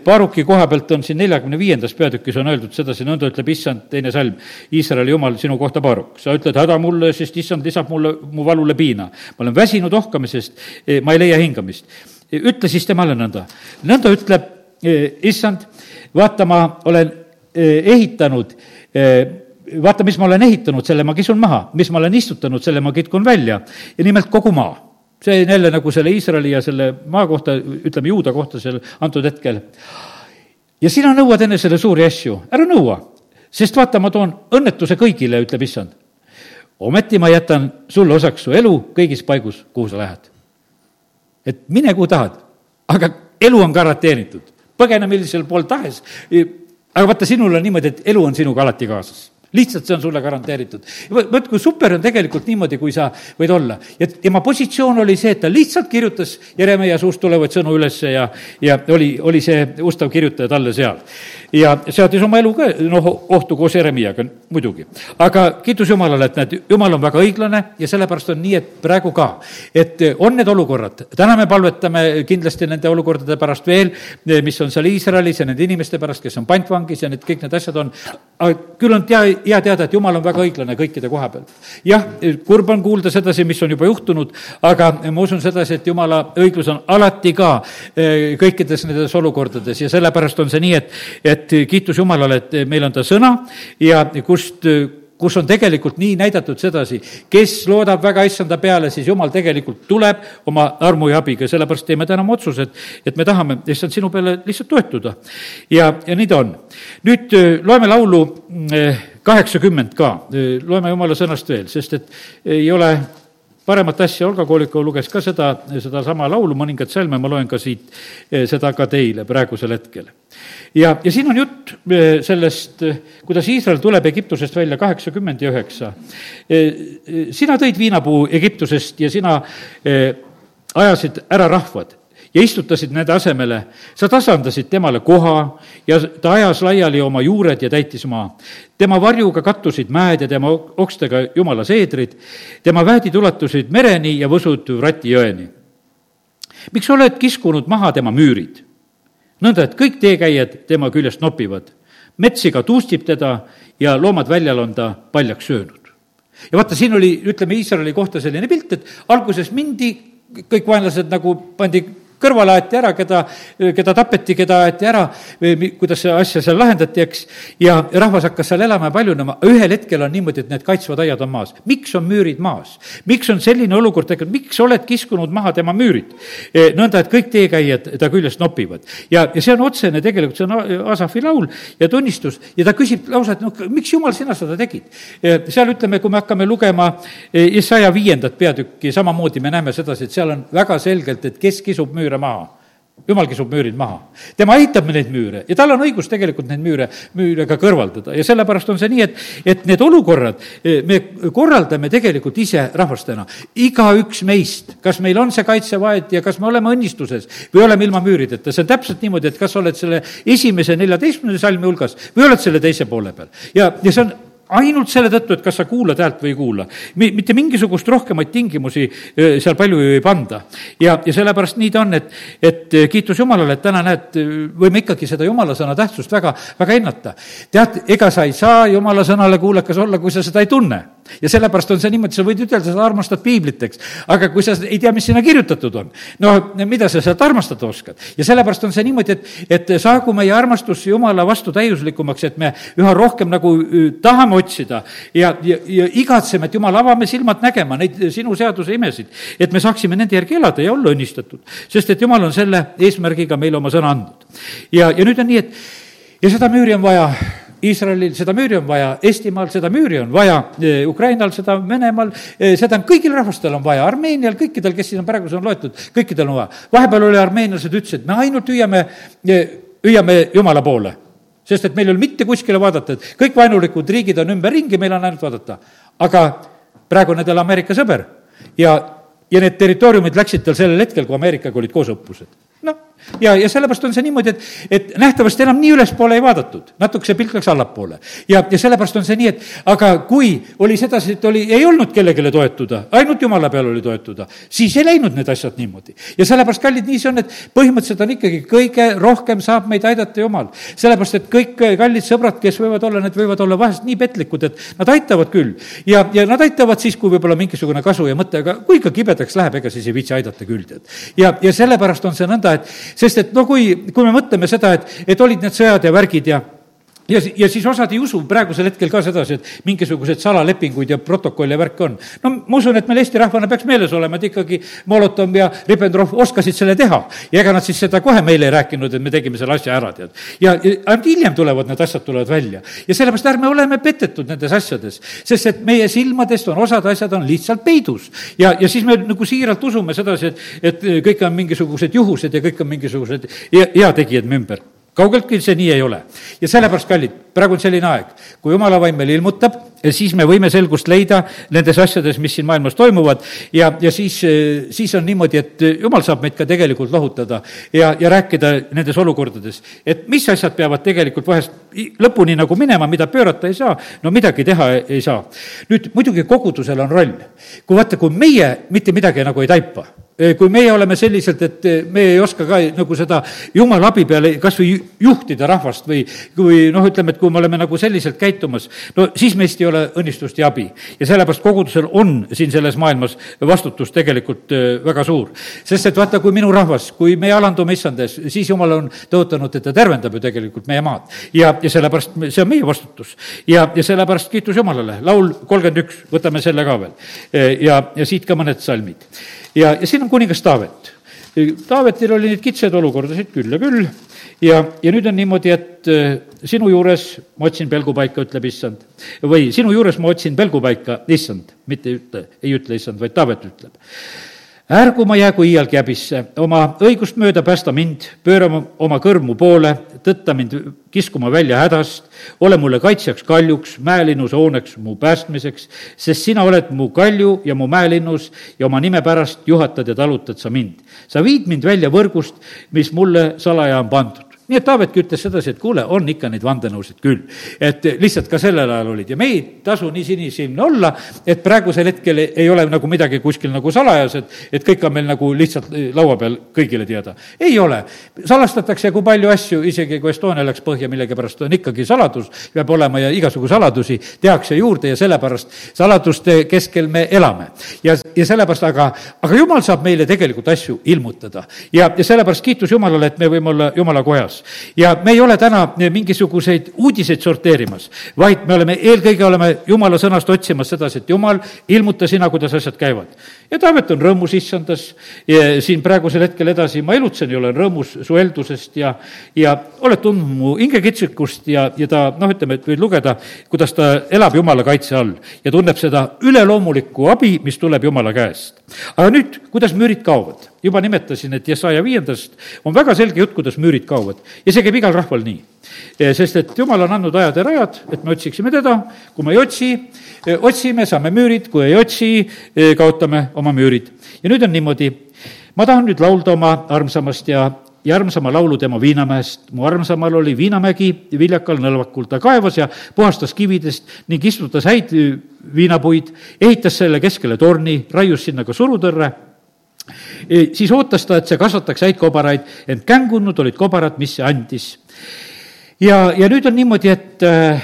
Baaruki koha pealt on siin neljakümne viiendas peatükis on öeldud sedasi, nõnda ütleb issand, teine salm, Iisraeli jumal sinu kohta, Baaruk. sa ütled häda mulle, sest issand lisab mulle, mu valule piina. ma olen väsinud ohkamisest, ma ei leia hingamist. ütle siis temale nõnda. nõnda ütleb issand, vaata, ma olen ehitanud vaata, mis ma olen ehitanud, selle ma kisun maha, mis ma olen istutanud, selle ma kitkun välja ja nimelt kogu maa. see on jälle nagu selle Iisraeli ja selle maa kohta, ütleme juuda kohta seal antud hetkel. ja sina nõuad enesele suuri asju, ära nõua, sest vaata, ma toon õnnetuse kõigile, ütleb issand. ometi ma jätan sulle osaks su elu kõigis paigus, kuhu sa lähed. et mine, kuhu tahad, aga elu on garanteeritud põgene millisel pool tahes aga vaata, sinul on niimoodi, et elu on sinuga alati kaasas lihtsalt see on sulle garanteeritud. vot kui super on tegelikult niimoodi, kui sa võid olla. ja tema positsioon oli see, et ta lihtsalt kirjutas Jeremia suust tulevaid sõnu ülesse ja, ja oli, oli see ustav kirjutaja talle seal. ja seadis oma elu ka, noh, ohtu koos Jeremiaga muidugi. aga kiitus Jumalale, et näed, Jumal on väga õiglane ja sellepärast on nii, et praegu ka, et on need olukorrad, täna me palvetame kindlasti nende olukordade pärast veel, mis on seal Iisraelis ja nende inimeste pärast, kes on pantvangis ja need, kõik need asjad on, küll on tea, hea teada, et jumal on väga õiglane kõikide koha peal. jah, kurb on kuulda sedasi, mis on juba juhtunud, aga ma usun sedasi, et jumala õiglus on alati ka eh, kõikides nendes olukordades ja sellepärast on see nii, et, et kiitus Jumalale, et meil on ta sõna ja kust kus on tegelikult nii näidatud sedasi, kes loodab väga issanda peale, siis jumal tegelikult tuleb oma armu ja abiga, sellepärast teeme täna oma otsused, et me tahame, issand, sinu peale lihtsalt toetuda. ja, ja nii ta on. nüüd äh, loeme laulu äh, kaheksakümmend ka, loeme jumala sõnast veel, sest et ei ole paremat asja, Olga Koolikov luges ka seda, sedasama laulu, mõningaid salme, ma loen ka siit seda ka teile praegusel hetkel. Ja, ja siin on jutt eh, sellest, eh, kuidas Iisrael tuleb Egiptusest välja kaheksakümmend ja üheksa. Eh, sina tõid viinapuu Egiptusest ja sina ajasid ära rahvad ja istutasid nende asemele. sa tasandasid temale koha ja ta ajas laiali oma juured ja täitis maa. tema varjuga kattusid mäed ja tema okstega jumala seedrid. tema väedid ulatusid mereni ja võsud Rati jõeni. miks oled kiskunud maha tema müürid? nõnda, et kõik teekäijad tema küljest nopivad. metsiga tuustib teda ja loomad väljal on ta paljaks söönud. ja vaata, siin oli, ütleme, Iisraeli kohta selline pilt, et alguses mindi, kõik vaenlased nagu pandi kõrvale aeti ära, keda, keda tapeti, keda aeti ära, kuidas see asja seal lahendati, eks, ja rahvas hakkas seal elama ja paljunema, ühel hetkel on niimoodi, et need kaitsvad aiad on maas. miks on müürid maas? miks on selline olukord tekkinud, miks oled kiskunud maha tema müürid? E, nõnda, et kõik teekäijad ta küljest nopivad. ja, ja see on otsene tegelikult, see on Asafi laul ja tunnistus ja ta küsib lausa, et noh, miks jumal sina seda tegid? E, seal ütleme, kui me hakkame lugema Isaia e, viiendat peatükki, samamoodi me näeme sedasi, et seal on väga selgelt, et kes kisub müüre maha jumal kisub müürid maha. tema ehitab neid müüre ja tal on õigus tegelikult neid müüre, müüre ka kõrvaldada ja sellepärast on see nii, et, et need olukorrad eh, me korraldame tegelikult ise rahvastena. igaüks meist, kas meil on see kaitsevahet ja kas me oleme õnnistuses või oleme ilma müürideta, see on täpselt niimoodi, et kas oled selle esimese neljateistkümnenda salmi hulgas või oled selle teise poole peal. ja, ja see on ainult selle tõttu, et kas sa kuulad häält või ei kuula. mitte mingisugust rohkemaid tingimusi seal palju ju ei panda. ja, ja sellepärast nii ta on, et, et kiitus Jumalale, et täna näed, võime ikkagi seda Jumala sõna tähtsust väga, väga hinnata. tead, ega sa ei saa Jumala sõnale kuulekas olla, kui sa seda ei tunne ja sellepärast on see niimoodi, sa võid ütelda, sa armastad piiblit, eks. aga kui sa ei tea, mis sinna kirjutatud on, no mida sa sealt armastada oskad? ja sellepärast on see niimoodi, et, et saagu meie armastus Jumala vastu täiuslikumaks, et me üha rohkem nagu tahame otsida ja, ja, ja igatseme, et Jumal, avame silmad nägema neid sinu seaduse imesid, et me saaksime nende järgi elada ja olla õnnistatud. sest et Jumal on selle eesmärgiga meile oma sõna andnud. ja, ja nüüd on nii, et ja seda müüri on vaja Iisraelil seda müüri on vaja, Eestimaal seda müüri on vaja, eh, Ukrainal seda, Venemaal, eh, seda on kõigil rahvastel on vaja, Armeenial, kõikidel, kes siin on praegu on loetud, kõikidel on vaja. vahepeal oli armeenlased, ütlesid, me ainult hüüame, eh, hüüame Jumala poole. sest et meil ei ole mitte kuskile vaadata, et kõik vaenulikud riigid on ümberringi, meil on ainult vaadata. aga praegu on nendel Ameerika sõber ja, ja need territooriumid läksid tal sellel hetkel, kui Ameerikaga olid koos õppused. noh ja, ja sellepärast on see niimoodi, et, et nähtavasti enam nii ülespoole ei vaadatud, natuke see pilk läks allapoole. ja, ja sellepärast on see nii, et aga kui oli sedasi, et oli, ei olnud kellelegi toetuda, ainult jumala peal oli toetuda, siis ei läinud need asjad niimoodi. ja sellepärast, kallid, nii see on, et põhimõtteliselt on ikkagi kõige rohkem saab meid aidata jumal. sellepärast, et kõik kallid sõbrad, kes võivad olla, need võivad olla vahest nii petlikud, et nad aitavad küll. ja, ja nad aitavad siis, kui võib-olla mingisugune kasu ja mõte, aga kui ikka kibedaks läheb, ega siis ei viitsi aidata küll, tead. ja, ja sellepärast on see nõnda, et sest et no kui, kui me mõtleme seda, et, et olid need sõjad ja värgid ja ja, ja siis osad ei usu praegusel hetkel ka sedasi, et mingisuguseid salalepinguid ja protokolle ja värke on. no ma usun, et meil Eesti rahvana peaks meeles olema, et ikkagi Molotov ja Ribbentrop oskasid selle teha. ja ega nad siis seda kohe meile ei rääkinud, et me tegime selle asja ära, tead. ja ainult hiljem tulevad need asjad, tulevad välja. ja sellepärast ärme oleme petetud nendes asjades, sest et meie silmadest on osad asjad on lihtsalt peidus. ja, ja siis me nagu siiralt usume sedasi, et, et kõik on mingisugused juhused ja kõik on mingisugused heategijad me ümber kaugeltki see nii ei ole. ja sellepärast, kallid, praegu on selline aeg, kui jumala vaim meil ilmutab, siis me võime selgust leida nendes asjades, mis siin maailmas toimuvad ja, ja siis, siis on niimoodi, et jumal saab meid ka tegelikult lohutada ja, ja rääkida nendes olukordades, et mis asjad peavad tegelikult vahest lõpuni nagu minema, mida pöörata ei saa, no midagi teha ei saa. nüüd muidugi kogudusel on roll. kui vaata, kui meie mitte midagi nagu ei taipa, kui meie oleme selliselt, et me ei oska ka nagu seda jumala abi peale kas või juhtida rahvast või kui noh, ütleme, et kui me oleme nagu selliselt käitumas, no siis meist ei ole õnnistust ja abi. ja sellepärast kogudusel on siin selles maailmas vastutus tegelikult väga suur. sest et vaata, kui minu rahvas, kui me alandume issandes, siis jumal on tõotanud, et ta tervendab ju tegelikult meie maad. ja, ja sellepärast see on meie vastutus. ja, ja sellepärast kiitus Jumalale, laul kolmkümmend üks, võtame selle ka veel. ja, ja siit ka mõned salmid ja, ja siin on kuningas Taavet. Taavetil oli neid kitsaid olukordasid küll ja küll ja, ja nüüd on niimoodi, et äh, sinu juures ma otsin pelgupaika, ütleb issand. või sinu juures ma otsin pelgupaika, issand, mitte ei ütle, ei ütle issand, vaid Taavet ütleb ärgu ma jäägu iialgi häbisse, oma õigust mööda päästa mind, pööra oma kõrv mu poole, tõtta mind kiskuma välja hädast, ole mulle kaitsjaks kaljuks, mäelinnus hooneks mu päästmiseks, sest sina oled mu kalju ja mu mäelinnus ja oma nime pärast juhatad ja talutad sa mind. sa viid mind välja võrgust, mis mulle salaja on pandud nii et Taavetki ütles sedasi, et kuule, on ikka neid vandenõusid küll. et lihtsalt ka sellel ajal olid ja me ei tasu nii sinisilmne olla, et praegusel hetkel ei ole nagu midagi kuskil nagu salajas, et, et kõik on meil nagu lihtsalt laua peal kõigile teada. ei ole. salastatakse kui palju asju, isegi kui Estonia läks põhja, millegipärast on ikkagi saladus, peab olema ja igasugu saladusi tehakse juurde ja sellepärast saladuste keskel me elame. ja, ja sellepärast, aga, aga jumal saab meile tegelikult asju ilmutada. ja, ja sellepärast kiitus Jumalale, et me võime olla Jumala kojas olemas. ja me ei ole täna mingisuguseid uudiseid sorteerimas, vaid me oleme, eelkõige oleme jumala sõnast otsimas sedasi, et jumal, ilmuta sina, kuidas asjad käivad. ja Taavet on rõõmus issandas siin praegusel hetkel edasi, ma elutsen ja olen rõõmus su heldusest ja, ja oled tundnud mu hingekitsikust ja, ja ta noh, ütleme, et võid lugeda, kuidas ta elab jumala kaitse all ja tunneb seda üleloomulikku abi, mis tuleb jumala käest. aga nüüd, kuidas müürid kaovad? Juba nimetasin, et Jesaja viiendast on väga selge jutt, kuidas müürid kaovad ja see käib igal rahval nii. sest et jumal on andnud ajad ja rajad, et me otsiksime teda, kui me ei otsi, otsime, saame müürid, kui ei otsi, kaotame oma müürid. ja nüüd on niimoodi, ma tahan nüüd laulda oma armsamast ja ja armsama laulu tema Viinamäest. mu armsamal oli Viinamägi viljakal nõlvakul, ta kaevas ja puhastas kividest ning istutas häid viinapuid, ehitas selle keskele torni, raius sinna ka surutõrre E, siis ootas ta, et see kasvataks häid kobaraid, ent kängunud olid kobarad, mis see andis. ja, ja nüüd on niimoodi, et äh,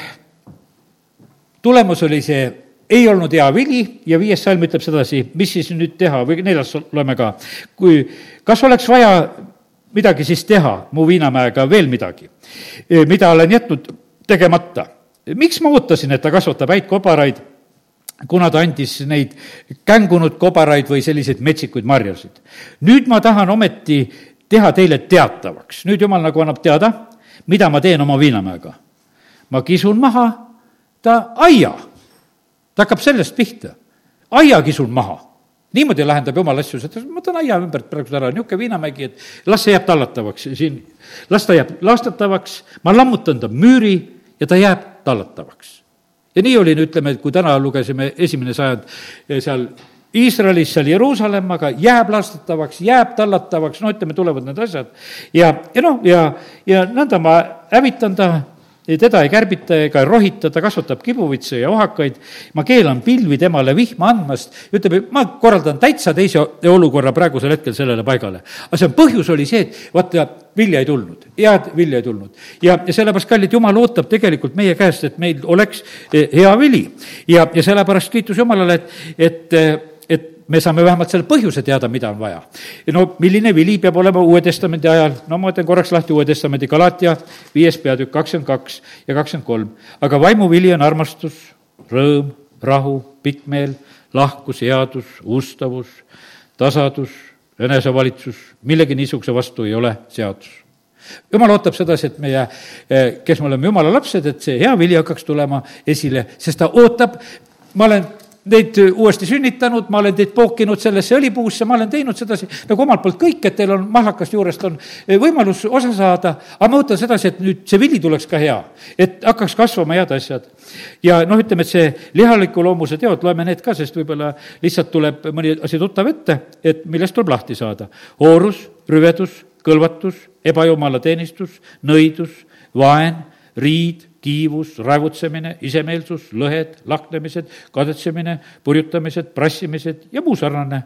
tulemus oli see, ei olnud hea vili ja viies salm ütleb sedasi, mis siis nüüd teha või neljas loeme ka. kui, kas oleks vaja midagi siis teha mu Viinamäega, veel midagi, e, mida olen jätnud tegemata? miks ma ootasin, et ta kasvatab häid kobaraid kuna ta andis neid kängunud kobaraid või selliseid metsikuid marjasid. nüüd ma tahan ometi teha teile teatavaks, nüüd jumal nagu annab teada, mida ma teen oma viinamäega. ma kisun maha ta aia, ta hakkab sellest pihta, aia kisun maha. Niimoodi lahendab jumal asju, et ma võtan aia ümbert praegu ära, niisugune viinamägi, et las see jääb tallatavaks siin, las ta jääb laastatavaks, ma lammutan ta müüri ja ta jääb tallatavaks ja nii oli, ütleme, et kui täna lugesime esimene sajand eh, seal Iisraelis, seal Jeruusalemmaga, jääb lastatavaks, jääb tallatavaks, no ütleme, tulevad need asjad. ja, ja noh, ja, ja nõnda ma hävitan ta teda ei kärbita ega rohita, ta kasvatab kibuvitse ja ohakaid, ma keelan pilvi temale vihma andmast, ütleb, ma korraldan täitsa teise olukorra praegusel hetkel sellele paigale. aga see põhjus oli see, et vaata, vilja ei tulnud, head vilja ei tulnud. ja, ja sellepärast, kallid, Jumal ootab tegelikult meie käest, et meil oleks eh, hea vili. ja, ja sellepärast kiitus Jumalale, et, et, eh, et me saame vähemalt selle põhjuse teada, mida on vaja. no milline vili peab olema Uue Testamendi ajal, no ma võtan korraks lahti Uue Testamendi Galatia viies peatükk kakskümmend kaks ja kakskümmend kolm. aga vaimuvili on armastus, rõõm, rahu, pikkmeel, lahkus, headus, ustavus, tasadus, enesevalitsus, millegi niisuguse vastu ei ole seadus jumal ootab sedasi, et meie, eh, kes me oleme jumala lapsed, et see hea vili hakkaks tulema esile, sest ta ootab, ma olen teid uuesti sünnitanud, ma olen teid pookinud sellesse õlipuusse, ma olen teinud sedasi nagu omalt poolt kõik, et teil on mahlakast juurest on võimalus osa saada, aga ma ootan sedasi, et nüüd see vili tuleks ka hea, et hakkaks kasvama head asjad. ja noh, ütleme, et see lihaliku loomuse teod, loeme need ka, sest võib-olla lihtsalt tuleb mõni asi tuttav ette, et millest tuleb lahti saada. hoorus, rüvedus, kõlvatus, ebajumalateenistus, nõidus, vaen, riid, kiivus, raevutsemine, isemeelsus, lõhed, lahknemised, kadetsemine, purjutamised, prassimised ja muu sarnane,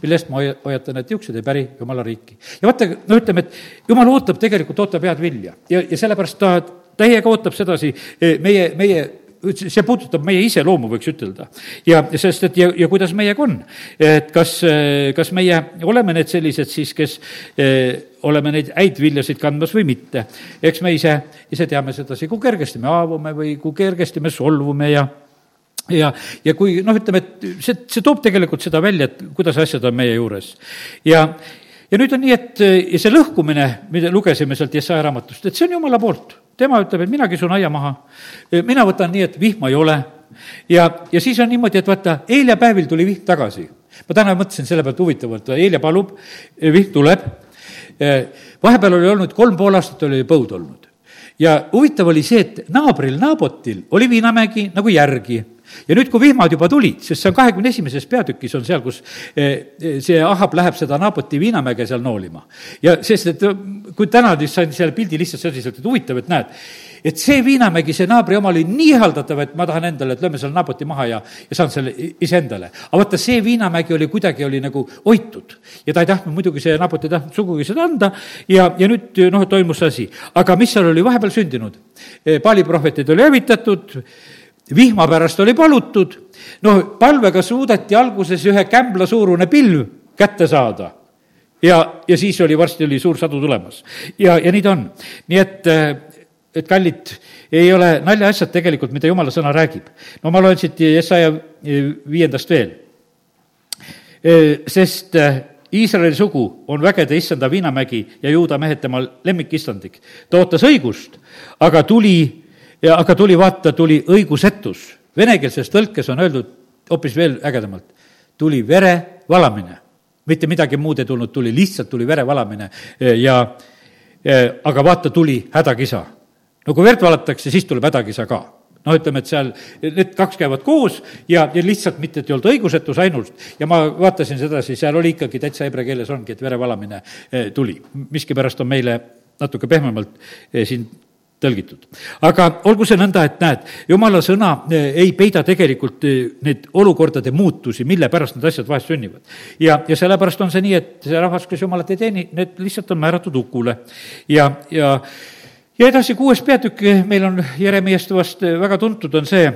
mille eest ma hoiatan, et niisugused ei päri Jumala riiki. ja vaata, no ütleme, et Jumal ootab, tegelikult ootab head vilja ja, ja sellepärast ta täiega ootab sedasi eh, meie, meie see puudutab meie iseloomu, võiks ütelda. ja sest, et ja, ja kuidas meiega on, et kas, kas meie oleme need sellised siis, kes eh, oleme neid häid viljasid kandmas või mitte. eks me ise, ise teame sedasi, kui kergesti me haavume või kui kergesti me solvume ja ja, ja kui noh, ütleme, et see, see toob tegelikult seda välja, et kuidas asjad on meie juures. ja, ja nüüd on nii, et ja see lõhkumine, mida lugesime sealt Jesaja raamatust, et see on jumala poolt tema ütleb, et mina kisun aia maha. mina võtan nii, et vihma ei ole. ja, ja siis on niimoodi, et vaata, eile päevil tuli vihm tagasi. ma täna mõtlesin selle pealt huvitavalt, eile palub, vihm tuleb. vahepeal oli olnud, kolm pool aastat oli põud olnud. ja huvitav oli see, et naabril Naabotil oli viinamägi nagu järgi ja nüüd, kui vihmad juba tulid, sest see on kahekümne esimeses peatükis on seal, kus eh, eh, see Ahab läheb seda Naaboti viinamäge seal noolima. ja sest, et kui täna nüüd sain selle pildi lihtsalt selliselt, et huvitav, et näed, et see viinamägi, see naabri oma oli nii haldatav, et ma tahan endale, et lööme selle Naaboti maha ja, ja saan selle iseendale. aga vaata, see viinamägi oli kuidagi, oli nagu hoitud ja ta ei tahtnud muidugi, see Naabot ei tahtnud sugugi seda anda ja, ja nüüd noh, toimus see asi. aga mis seal oli vahepeal sündinud? Paali eh, prohvetid oli hävitatud, vihma pärast oli palutud, noh, palvega suudeti alguses ühe kämbla suurune pilv kätte saada. ja, ja siis oli, varsti oli suur sadu tulemas. ja, ja nii ta on. nii et, et kallid, ei ole naljaasjad tegelikult, mida jumala sõna räägib. no ma loen siit Jesaja viiendast veel. sest Iisraeli sugu on vägede issanda Viinamägi ja juuda mehed tema lemmikistandik. ta ootas õigust, aga tuli ja aga tuli, vaata, tuli õigusetus. Venekeelses tõlkes on öeldud hoopis veel ägedamalt, tuli vere valamine. mitte midagi muud ei tulnud, tuli, lihtsalt tuli vere valamine ja aga vaata, tuli hädakisa. no kui verd valatakse, siis tuleb hädakisa ka noh, ütleme, et seal need kaks käivad koos ja, ja lihtsalt mitte, et ei olnud õigusetus ainult. ja ma vaatasin sedasi, seal oli ikkagi täitsa hebre keeles ongi, et verevalamine tuli. miskipärast on meile natuke pehmemalt siin tõlgitud. aga olgu see nõnda, et näed, jumala sõna eh, ei peida tegelikult eh, neid olukordade muutusi, mille pärast need asjad vahest sünnivad. ja, ja sellepärast on see nii, et see rahvas, kes jumalat ei teeni, need lihtsalt on määratud hukule. ja, ja, ja edasi kuues peatükk meil on Jeremiast vast väga tuntud, on see,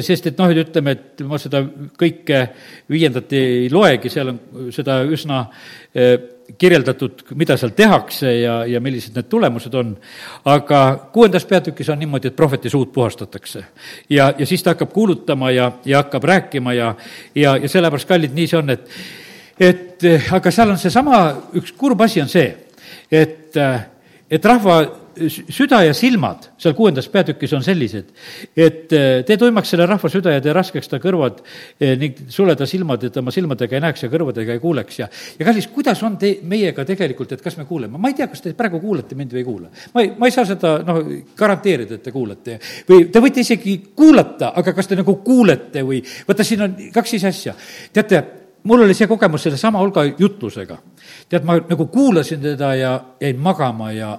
sest et noh, et ütleme, et ma seda kõike viiendat ei loegi, seal on seda üsna eh, kirjeldatud, mida seal tehakse ja, ja millised need tulemused on. aga kuuendas peatükis on niimoodi, et prohveti suud puhastatakse. ja, ja siis ta hakkab kuulutama ja, ja hakkab rääkima ja, ja, ja sellepärast, kallid, nii see on, et et aga seal on seesama, üks kurb asi on see, et, et rahva süda ja silmad seal kuuendas peatükis on sellised, et eh, tee tuimaks selle rahva süda ja tee raskeks ta kõrvad eh, ning sule ta silmad, et oma silmadega ei näeks ja kõrvadega ei kuuleks ja ja kallis, kuidas on te, meiega tegelikult, et kas me kuuleme, ma ei tea, kas te praegu kuulate mind või ei kuula. ma ei, ma ei saa seda noh, garanteerida, et te kuulate või te võite isegi kuulata, aga kas te nagu kuulete või, vaata, siin on kaks ise asja. teate, mul oli see kogemus sellesama Olga jutlusega. tead, ma nagu kuulasin teda ja jäin magama ja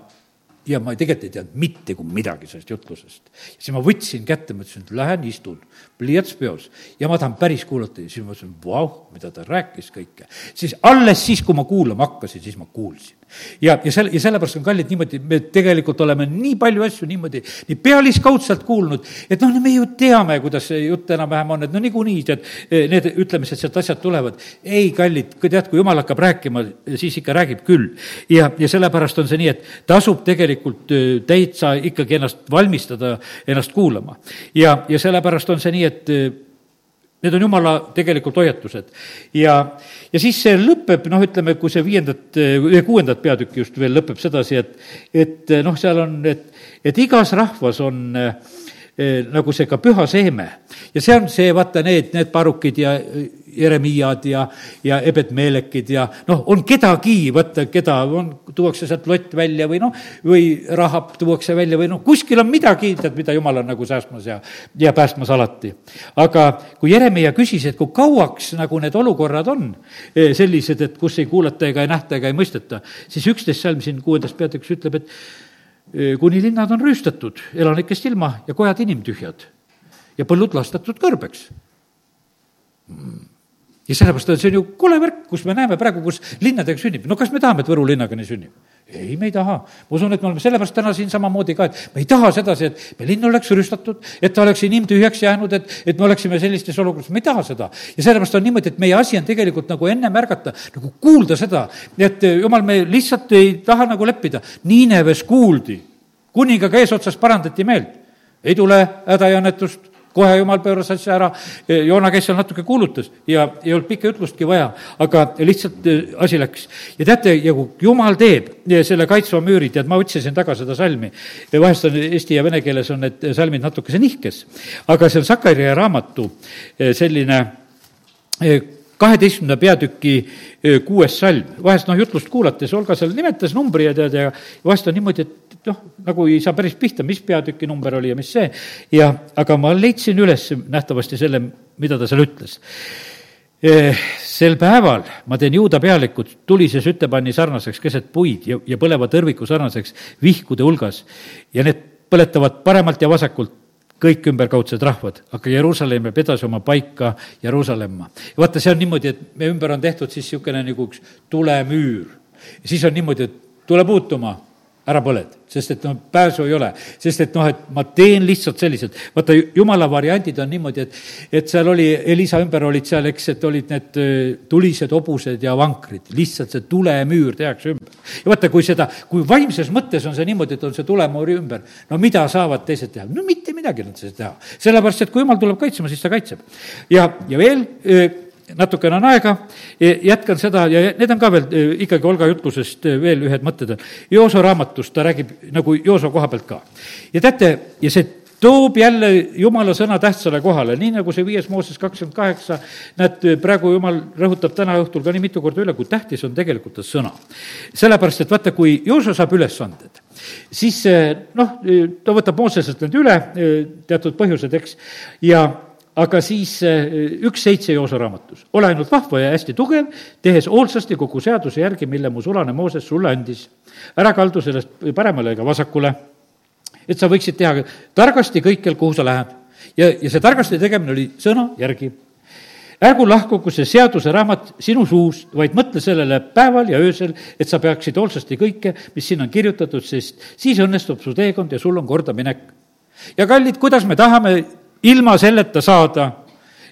ja ma tegelikult ei teadnud mitte kui midagi sellest jutlusest. siis ma võtsin kätte, mõtlesin, et lähen istun, pliiats peos ja ma tahan päris kuulata ja siis ma mõtlesin, vau, mida ta rääkis kõike. siis alles siis, kui ma kuulama hakkasin, siis ma kuulsin ja, ja selle, ja sellepärast on kallid niimoodi, me tegelikult oleme nii palju asju niimoodi, nii pealiskaudselt kuulnud, et noh, me ju teame, kuidas see jutt enam-vähem on, et no niikuinii tead, need ütlemised, sealt asjad tulevad. ei, kallid, tead, kui jumal hakkab rääkima, siis ikka räägib küll. ja, ja sellepärast on see nii, et tasub tegelikult täitsa ikkagi ennast valmistada, ennast kuulama. ja, ja sellepärast on see nii, et Need on jumala tegelikult hoiatused. ja, ja siis see lõpeb, noh, ütleme, kui see viiendat, kuuendat peatükki just veel lõpeb sedasi, et, et noh, seal on, et, et igas rahvas on eh, nagu see ka püha seeme. ja see on see, vaata need, need parukid ja Jeremiad ja, ja Ebed-Meelekid ja noh, on kedagi, vaata, keda on, tuuakse sealt lott välja või noh, või rahab tuuakse välja või noh, kuskil on midagi, tead, mida jumal on nagu säästmas ja, ja päästmas alati. aga kui Jeremia küsis, et kui kauaks nagu need olukorrad on sellised, et kus ei kuulata ega ei nähta ega ei mõisteta, siis üksteist salm siin kuuendas peatükis ütleb, et kuni linnad on rüüstatud, elanikest ilma ja kojad inimtühjad ja põllud lastatud kõrbeks mm ja sellepärast on see on ju kole värk, kus me näeme praegu, kus linnadega sünnib. no kas me tahame, et Võru linnaga nii sünnib? Ei, me ei taha. ma usun, et me oleme sellepärast täna siin samamoodi ka, et me ei taha sedasi, et me linn oleks rüüstatud, et ta oleks inimtühjaks jäänud, et, et me oleksime sellistes olukordades, me ei taha seda. ja sellepärast on niimoodi, et meie asi on tegelikult nagu enne märgata, nagu kuulda seda, et jumal, me lihtsalt ei taha nagu leppida. Niineves kuuldi, kuningaga eesotsas parandati meelt. ei tule häda ja õnnetust kohe jumal pööras asja ära, Joona käis seal natuke kuulutas ja ei olnud pikka ütlustki vaja, aga lihtsalt eh, asi läks. ja teate, ja kui jumal teeb selle kaitsva müüri, tead, ma otsisin taga seda salmi, vahest on eesti ja vene keeles on need salmid natukese nihkes, aga see on Sakaria raamatu eh, selline eh, kaheteistkümnenda peatüki kuues salm, vahest noh, jutlust kuulates Olga seal nimetas numbri ja tead, ja vahest on niimoodi, et noh, nagu ei saa päris pihta, mis peatüki number oli ja mis see, ja aga ma leidsin üles nähtavasti selle, mida ta seal ütles. Sel päeval ma teen juuda pealikud tulise sütepanni sarnaseks keset puid ja, ja põleva tõrviku sarnaseks vihkude hulgas. Ja need põletavad paremalt ja vasakult kõik ümberkaudsed rahvad, aga Jeruusalemm jääb edasi oma paika Jeruusalemma. vaata, see on niimoodi, et me ümber on tehtud siis niisugune nagu üks tulemüür. siis on niimoodi, et tule puutuma ära põled, sest et noh, pääsu ei ole. sest et noh, et ma teen lihtsalt selliselt, vaata, jumala variandid on niimoodi, et et seal oli, Elisa ümber olid seal, eks, et olid need tulised hobused ja vankrid, lihtsalt see tulemüür tehakse ümber. ja vaata, kui seda, kui vaimses mõttes on see niimoodi, et on see tulemüüri ümber, no mida saavad teised teha? no mitte midagi nad ei saa teha. sellepärast, et kui jumal tuleb kaitsema, siis ta kaitseb. ja, ja veel natukene on aega, e, jätkan seda ja need on ka veel e, ikkagi Olga jutlusest e, veel ühed mõtted on. Jooso raamatust ta räägib nagu Jooso koha pealt ka. ja teate, ja see toob jälle jumala sõna tähtsale kohale, nii nagu see viies Mooses kakskümmend kaheksa, näed, praegu jumal rõhutab täna õhtul ka nii mitu korda üle, kui tähtis on tegelikult ta sõna. sellepärast, et vaata, kui Jooso saab ülesanded, siis noh, ta võtab Mooseselt need üle, teatud põhjused, eks, ja aga siis eh, üks seitse Joosa raamatus. ole ainult vahva ja hästi tugev, tehes hoolsasti kogu seaduse järgi, mille mu sulane Mooses sulle andis. ära kaldu sellest paremale ega vasakule, et sa võiksid teha targasti kõikjal, kuhu sa lähed. ja, ja see targasti tegemine oli sõna järgi. ärgu lahkugu see seaduseraamat sinu suust, vaid mõtle sellele päeval ja öösel, et sa peaksid hoolsasti kõike, mis siin on kirjutatud, sest siis õnnestub su teekond ja sul on kordaminek. ja kallid, kuidas me tahame ilma selleta saada,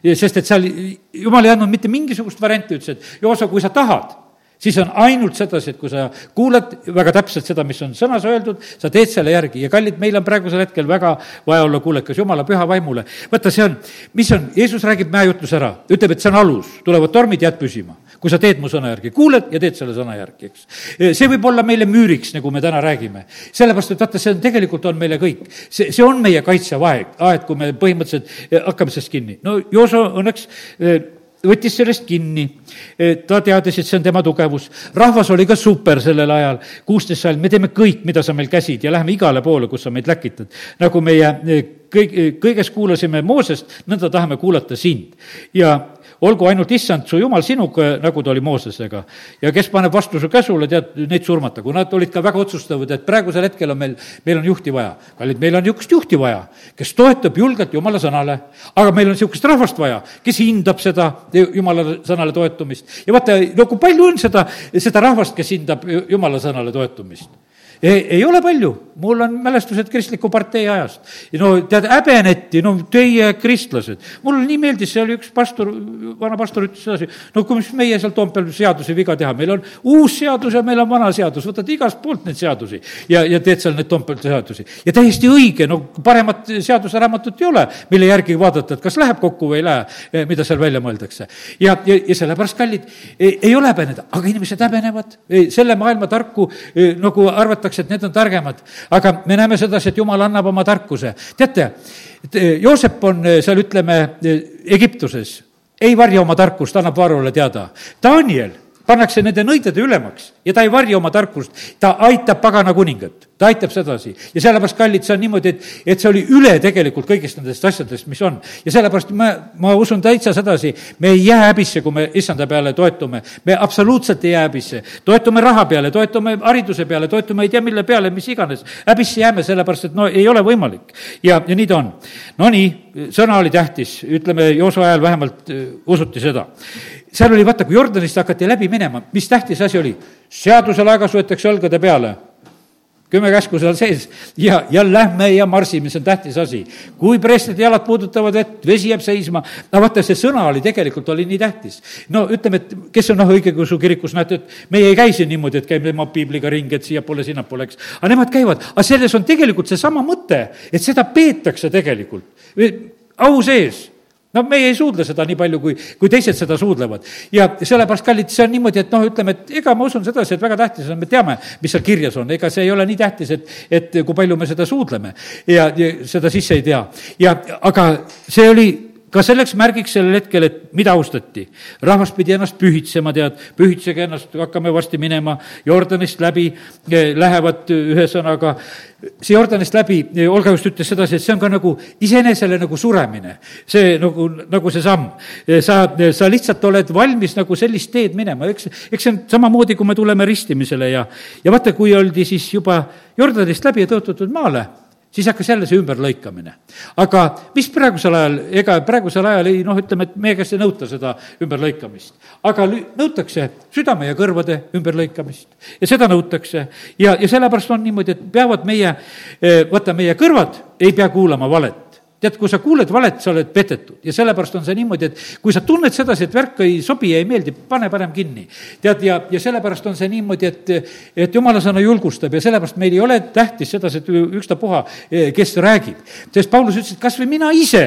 sest et seal jumal ei andnud mitte mingisugust varianti, ütles, et Joosa, kui sa tahad, siis on ainult sedasi, et kui sa kuulad väga täpselt seda, mis on sõnas öeldud, sa teed selle järgi ja kallid, meil on praegusel hetkel väga vaja olla kuulekas Jumala püha vaimule. vaata, see on, mis on, Jeesus räägib mäejutluse ära, ütleb, et see on alus, tulevad tormid, jääd püsima kui sa teed mu sõna järgi, kuuled ja teed selle sõna järgi, eks. see võib olla meile müüriks, nagu me täna räägime. sellepärast, et vaata, see on, tegelikult on meile kõik. see, see on meie kaitsevaeg, aeg, kui me põhimõtteliselt eh, hakkame sellest kinni. no Jooso õnneks eh, võttis sellest kinni, eh, ta teadis, et see on tema tugevus. rahvas oli ka super sellel ajal, kuusteist sajand, me teeme kõik, mida sa meil käsid ja läheme igale poole, kus sa meid läkitad. nagu meie kõik, kõiges kuulasime Moosest, nõnda tahame kuulata sind. ja olgu ainult issand su jumal sinuga, nagu ta oli Moosesega. ja kes paneb vastu su käsule, tead, neid surmata, kui nad olid ka väga otsustavad, et praegusel hetkel on meil, meil on juhti vaja. kallid, meil on niisugust juhti vaja, kes toetab julgelt jumala sõnale. aga meil on niisugust rahvast vaja, kes hindab seda jumala sõnale toetumist. ja vaata, no kui palju on seda, seda rahvast, kes hindab jumala sõnale toetumist ei, ei ole palju, mul on mälestused kristliku partei ajast. no tead, häbeneti, no teie kristlased. mulle nii meeldis, see oli üks pastor, vana pastor ütles sedasi, no kui mis meie seal Toompeal seadusi viga teha, meil on uus seadus ja meil on vana seadus, võtad igast poolt neid seadusi ja, ja teed seal neid Toompeal seadusi. ja täiesti õige, no paremat seaduseraamatut ei ole, mille järgi vaadata, et kas läheb kokku või ei lähe, eh, mida seal välja mõeldakse. ja, ja, ja sellepärast, kallid, ei ole häbeneda, aga inimesed häbenevad selle maailma tarku nagu arvatakse, arvatakse, et need on targemad, aga me näeme sedasi, et jumal annab oma tarkuse. teate, Joosep on seal, ütleme, Egiptuses, ei varja oma tarkust, annab Vaarole teada. Daniel pannakse nende nõidade ülemaks ja ta ei varja oma tarkust, ta aitab pagana kuningat, ta aitab sedasi. ja sellepärast, kallid, see on niimoodi, et, et see oli üle tegelikult kõigist nendest asjadest, mis on. ja sellepärast ma, ma usun täitsa sedasi, me ei jää häbisse, kui me issanda peale toetume. me absoluutselt ei jää häbisse. toetume raha peale, toetume hariduse peale, toetume ei tea mille peale, mis iganes. häbisse jääme, sellepärast et no ei ole võimalik. ja, ja nii ta on. Nonii, sõna oli tähtis, ütleme, Jooso ajal vähemalt äh, usuti seda seal oli, vaata, kui Jordanist hakati läbi minema, mis tähtis asi oli? seaduse laegas võetakse õlgade peale, kümme käsku seal sees ja, ja lähme ja marsime, see on tähtis asi. kui preestrite jalad puudutavad vett, vesi jääb seisma, no vaata, see sõna oli tegelikult, oli nii tähtis. no ütleme, et kes on noh, õigeusu kirikus, näete, et meie ei käi siin niimoodi, et käime tema piibliga ringi, et siiapoole, sinnapoole, eks. aga nemad käivad, aga selles on tegelikult seesama mõte, et seda peetakse tegelikult au sees no meie ei suudle seda nii palju, kui, kui teised seda suudlevad. ja sellepärast, kallid, see on niimoodi, et noh, ütleme, et ega ma usun sedasi, et väga tähtis on, me teame, mis seal kirjas on, ega see ei ole nii tähtis, et, et kui palju me seda suudleme ja, ja seda sisse ei tea. ja aga see oli ka selleks märgiks sellel hetkel, et mida austati. rahvas pidi ennast pühitsema, tead, pühitsege ennast, hakkame varsti minema Jordanist läbi, eh, lähevad ühesõnaga see Jordanist läbi, eh, Olga just ütles sedasi, et see on ka nagu iseenesele nagu suremine. see nagu, nagu see samm. Eh, sa, sa lihtsalt oled valmis nagu sellist teed minema, eks, eks see on samamoodi, kui me tuleme ristimisele ja, ja vaata, kui oldi siis juba Jordanist läbi ja tõotatud maale siis hakkas jälle see ümberlõikamine. aga mis praegusel ajal, ega praegusel ajal ei noh, ütleme, et meie käest ei nõuta seda ümberlõikamist. aga nõutakse südame ja kõrvade ümberlõikamist ja seda nõutakse. ja, ja sellepärast on niimoodi, et peavad meie, eh, vaata, meie kõrvad ei pea kuulama valet tead, kui sa kuuled valet, sa oled petetud ja sellepärast on see niimoodi, et kui sa tunned sedasi, et värk ei sobi ja ei meeldi, pane parem kinni. tead, ja, ja sellepärast on see niimoodi, et, et jumala sõna julgustab ja sellepärast meil ei ole tähtis sedasi, et ükstapuha, kes räägib. sest Paulus ütles, et kas või mina ise,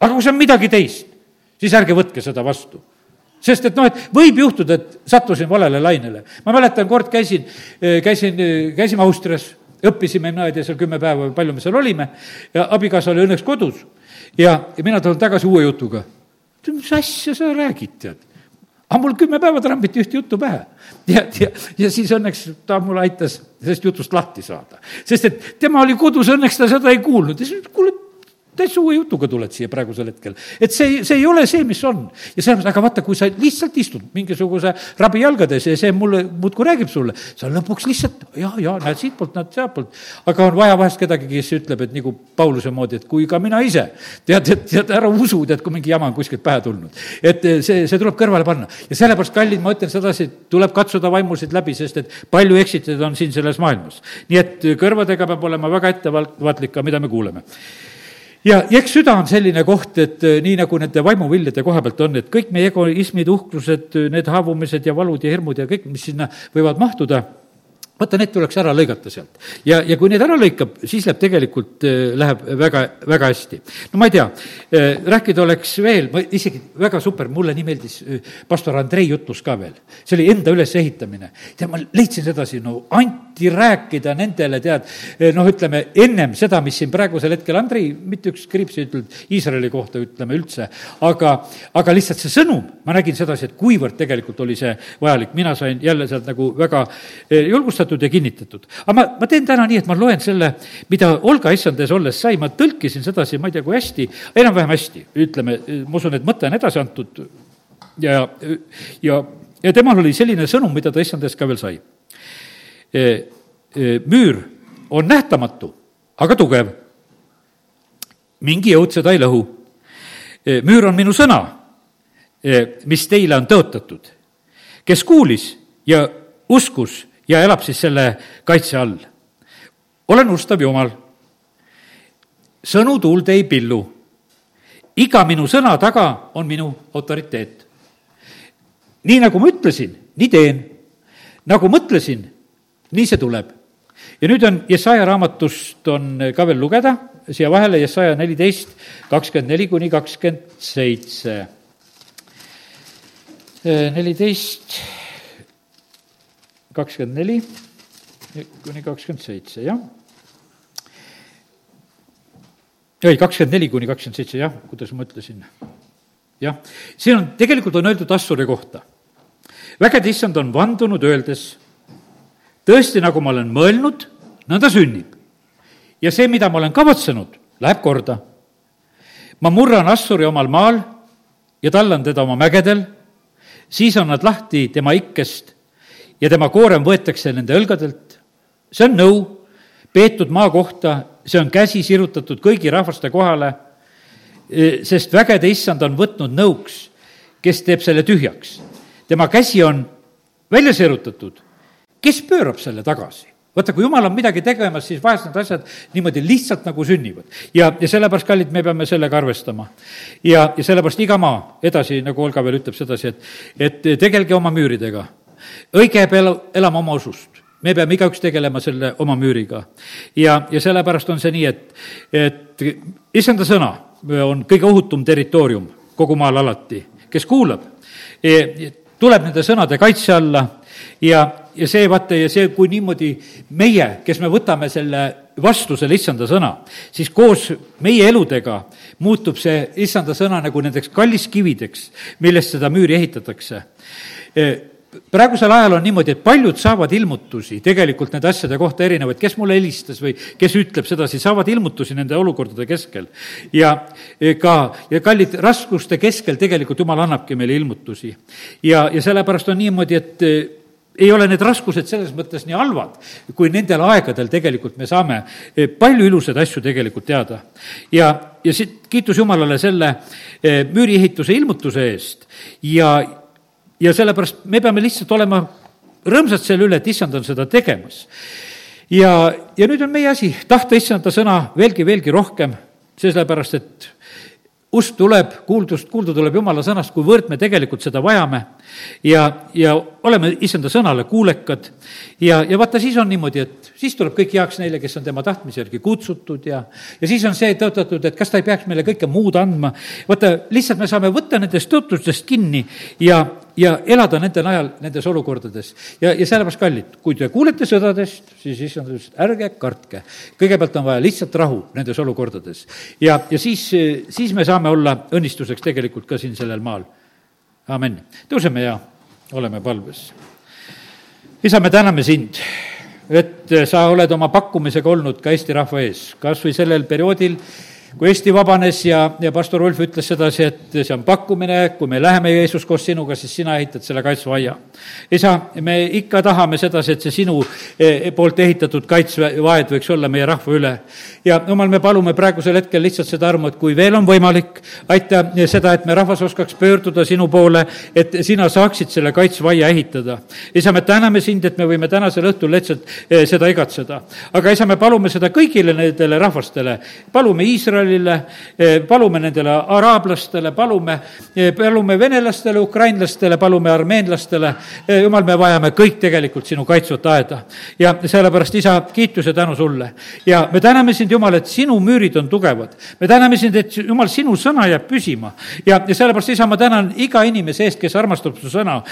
aga kui see on midagi teist, siis ärge võtke seda vastu sest et noh, et võib juhtuda, et sattusin valele lainele. ma mäletan, kord käisin, käisin, käisime Austrias õppisime, mina ei tea, seal kümme päeva või palju me seal olime ja abikaasa oli õnneks kodus ja, ja mina tulen tagasi uue jutuga. mis asja sa räägid, tead? aga mul kümme päeva trambiti ühte juttu pähe. ja, ja, ja siis õnneks ta mulle aitas sellest jutust lahti saada. sest et tema oli kodus, õnneks ta seda ei kuulnud ja siis kuule, täitsa uue jutuga tuled siia praegusel hetkel. et see, see ei ole see, mis on. ja sellepärast, aga vaata, kui sa lihtsalt istud mingisuguse rabi jalgades ja see mulle muudkui räägib sulle, sa lõpuks lihtsalt ja, ja näed siitpoolt, näed sealtpoolt. aga on vaja vahest kedagi, kes ütleb, et nagu Pauluse moodi, et kui ka mina ise. tead, et, tead, ära usu, tead, kui mingi jama on kuskilt pähe tulnud. et see, see tuleb kõrvale panna. ja sellepärast, kallid, ma ütlen sedasi, tuleb katsuda vaimusid läbi, sest et palju eksitajaid on siin selles maailmas. nii et kõrvadega peab olema väga ettevaatlik ka, mida me kuuleme ja, ja eks süda on selline koht, et äh, nii nagu nende vaimuviljade koha pealt on, et kõik meie egoismid, uhklused, need haavumised ja valud ja hirmud ja kõik, mis sinna võivad mahtuda vaata, need tuleks ära lõigata sealt. ja, ja kui need ära lõikab, siis läheb tegelikult, äh, läheb väga, väga hästi. no ma ei tea, äh, rääkida oleks veel, ma isegi väga super, mulle nii meeldis äh, pastor Andrei jutlus ka veel. see oli enda ülesehitamine. tead, ma leidsin sedasi, no anti rääkida nendele, tead, noh, ütleme ennem seda, mis siin praegusel hetkel, Andrei, mitte üks kriips ei ütelnud Iisraeli kohta, ütleme üldse, aga, aga lihtsalt see sõnum, ma nägin sedasi, et kuivõrd tegelikult oli see vajalik, mina sain jälle sealt nagu väga julgustatud, tunnustatud ja kinnitatud. aga ma, ma teen täna nii, et ma loen selle, mida Olga issandes olles sai, ma tõlkisin sedasi, ma ei tea, kui hästi, enam-vähem hästi, ütleme, ma usun, et mõte on edasi antud ja, ja, ja temal oli selline sõnum, mida ta issandes ka veel sai. E, e, müür on nähtamatu, aga tugev. mingi jõud seda ei lõhu. E, müür on minu sõna, mis teile on tõotatud. kes kuulis ja uskus ja elab siis selle kaitse all. olen ustav Jumal. sõnu tuulde ei pillu. iga minu sõna taga on minu autoriteet. nii nagu ma ütlesin, nii teen. nagu mõtlesin, nii see tuleb. ja nüüd on Jesaja raamatust on ka veel lugeda siia vahele Jesaja neliteist, kakskümmend neli kuni kakskümmend seitse. neliteist kakskümmend neli kuni kakskümmend seitse, jah. ei, kakskümmend neli kuni kakskümmend seitse, jah, kuidas ma ütlesin. jah, siin on, tegelikult on öeldud Assuri kohta. vägede issand on vandunud, öeldes, tõesti, nagu ma olen mõelnud, nõnda sünnib. ja see, mida ma olen kavatsenud, läheb korda. ma murran Assuri omal maal ja tallan teda oma mägedel, siis on nad lahti tema ikkest ja tema koorem võetakse nende õlgadelt. see on nõu peetud maa kohta, see on käsi sirutatud kõigi rahvaste kohale, e, sest vägede issand on võtnud nõuks, kes teeb selle tühjaks. tema käsi on välja sirutatud, kes pöörab selle tagasi? vaata, kui jumal on midagi tegemas, siis vahest need asjad niimoodi lihtsalt nagu sünnivad. ja, ja sellepärast, kallid, me peame sellega arvestama. ja, ja sellepärast iga maa, edasi, nagu Olga veel ütleb sedasi, et, et tegelge oma müüridega. Õige jääb elu, elama oma usust me peame igaüks tegelema selle oma müüriga. ja, ja sellepärast on see nii, et, et issanda sõna on kõige ohutum territoorium kogu maal alati. kes kuulab, e, tuleb nende sõnade kaitse alla ja, ja see, vaata, ja see, kui niimoodi meie, kes me võtame selle vastu, selle issanda sõna, siis koos meie eludega muutub see issanda sõna nagu nendeks kalliskivideks, millest seda müüri ehitatakse praegusel ajal on niimoodi, et paljud saavad ilmutusi tegelikult nende asjade kohta erinevaid, kes mulle helistas või kes ütleb sedasi, saavad ilmutusi nende olukordade keskel. ja ka, ja kallid, raskuste keskel tegelikult Jumal annabki meile ilmutusi. ja, ja sellepärast on niimoodi, et ei ole need raskused selles mõttes nii halvad, kui nendel aegadel tegelikult me saame eh, palju ilusaid asju tegelikult teada. ja, ja siit kiitus Jumalale selle eh, müüriehituse ilmutuse eest ja, ja sellepärast me peame lihtsalt olema rõõmsad selle üle, et issand on seda tegemas. ja, ja nüüd on meie asi tahta issanda sõna veelgi, veelgi rohkem, sellepärast et usk tuleb kuuldust, kuulda tuleb Jumala sõnast, kuivõrd me tegelikult seda vajame ja, ja oleme issanda sõnale kuulekad ja, ja vaata, siis on niimoodi, et siis tuleb kõik heaks neile, kes on tema tahtmise järgi kutsutud ja, ja siis on see tõotatud, et kas ta ei peaks meile kõike muud andma. vaata, lihtsalt me saame võtta nendest tõotustest kinni ja, ja elada nende najal nendes olukordades. ja, ja sellepärast, kallid, kui te kuulete sõdadest, siis issand ütles, ärge kartke. kõigepealt on vaja lihtsalt rahu nendes olukordades. ja, ja siis, siis me saame olla õnnistuseks tegelikult ka siin sellel maal. amin. tõuseme ja oleme palves. isa, me täname sind, et sa oled oma pakkumisega olnud ka Eesti rahva ees, kas või sellel perioodil, kui Eesti vabanes ja, ja pastor Ulf ütles sedasi, et see on pakkumine, kui me läheme, Jeesus, koos sinuga, siis sina ehitad selle kaitsevaia. isa, me ikka tahame sedasi, et see sinu eh, poolt ehitatud kaitsevaed võiks olla meie rahva üle. ja jumal, me palume praegusel hetkel lihtsalt seda armu, et kui veel on võimalik, aita seda, et me rahvas oskaks pöörduda sinu poole, et sina saaksid selle kaitsevaia ehitada. isa, me täname sind, et me võime tänasel õhtul lihtsalt eh, seda igatseda. aga isa, me palume seda kõigile nendele rahvastele, palume Iisraeli, Iisraelile, eh, palume nendele araablastele, palume, eh, palume venelastele, ukrainlastele, palume armeenlastele. Eh, jumal, me vajame kõik tegelikult sinu kaitsvat aeda. ja sellepärast, isa, kiitus ja tänu sulle. ja me täname sind, Jumal, et sinu müürid on tugevad. me täname sind, et Jumal, sinu sõna jääb püsima. ja, ja sellepärast, isa, ma tänan iga inimese eest, kes armastab su sõna,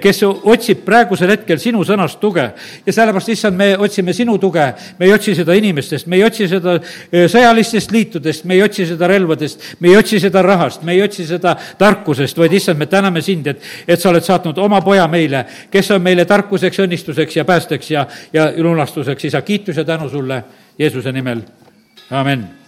kes otsib praegusel hetkel sinu sõnast tuge. ja sellepärast, issand, me otsime sinu tuge, me ei otsi seda inimestest, me ei otsi seda sõjalistest liitudest, relvadest, me ei otsi seda relvadest, me ei otsi seda rahast, me ei otsi seda tarkusest, vaid issand, me täname sind, et, et sa oled saatnud oma poja meile, kes on meile tarkuseks, õnnistuseks ja päästeks ja, ja lunastuseks, isa, kiitus ja tänu sulle Jeesuse nimel, amin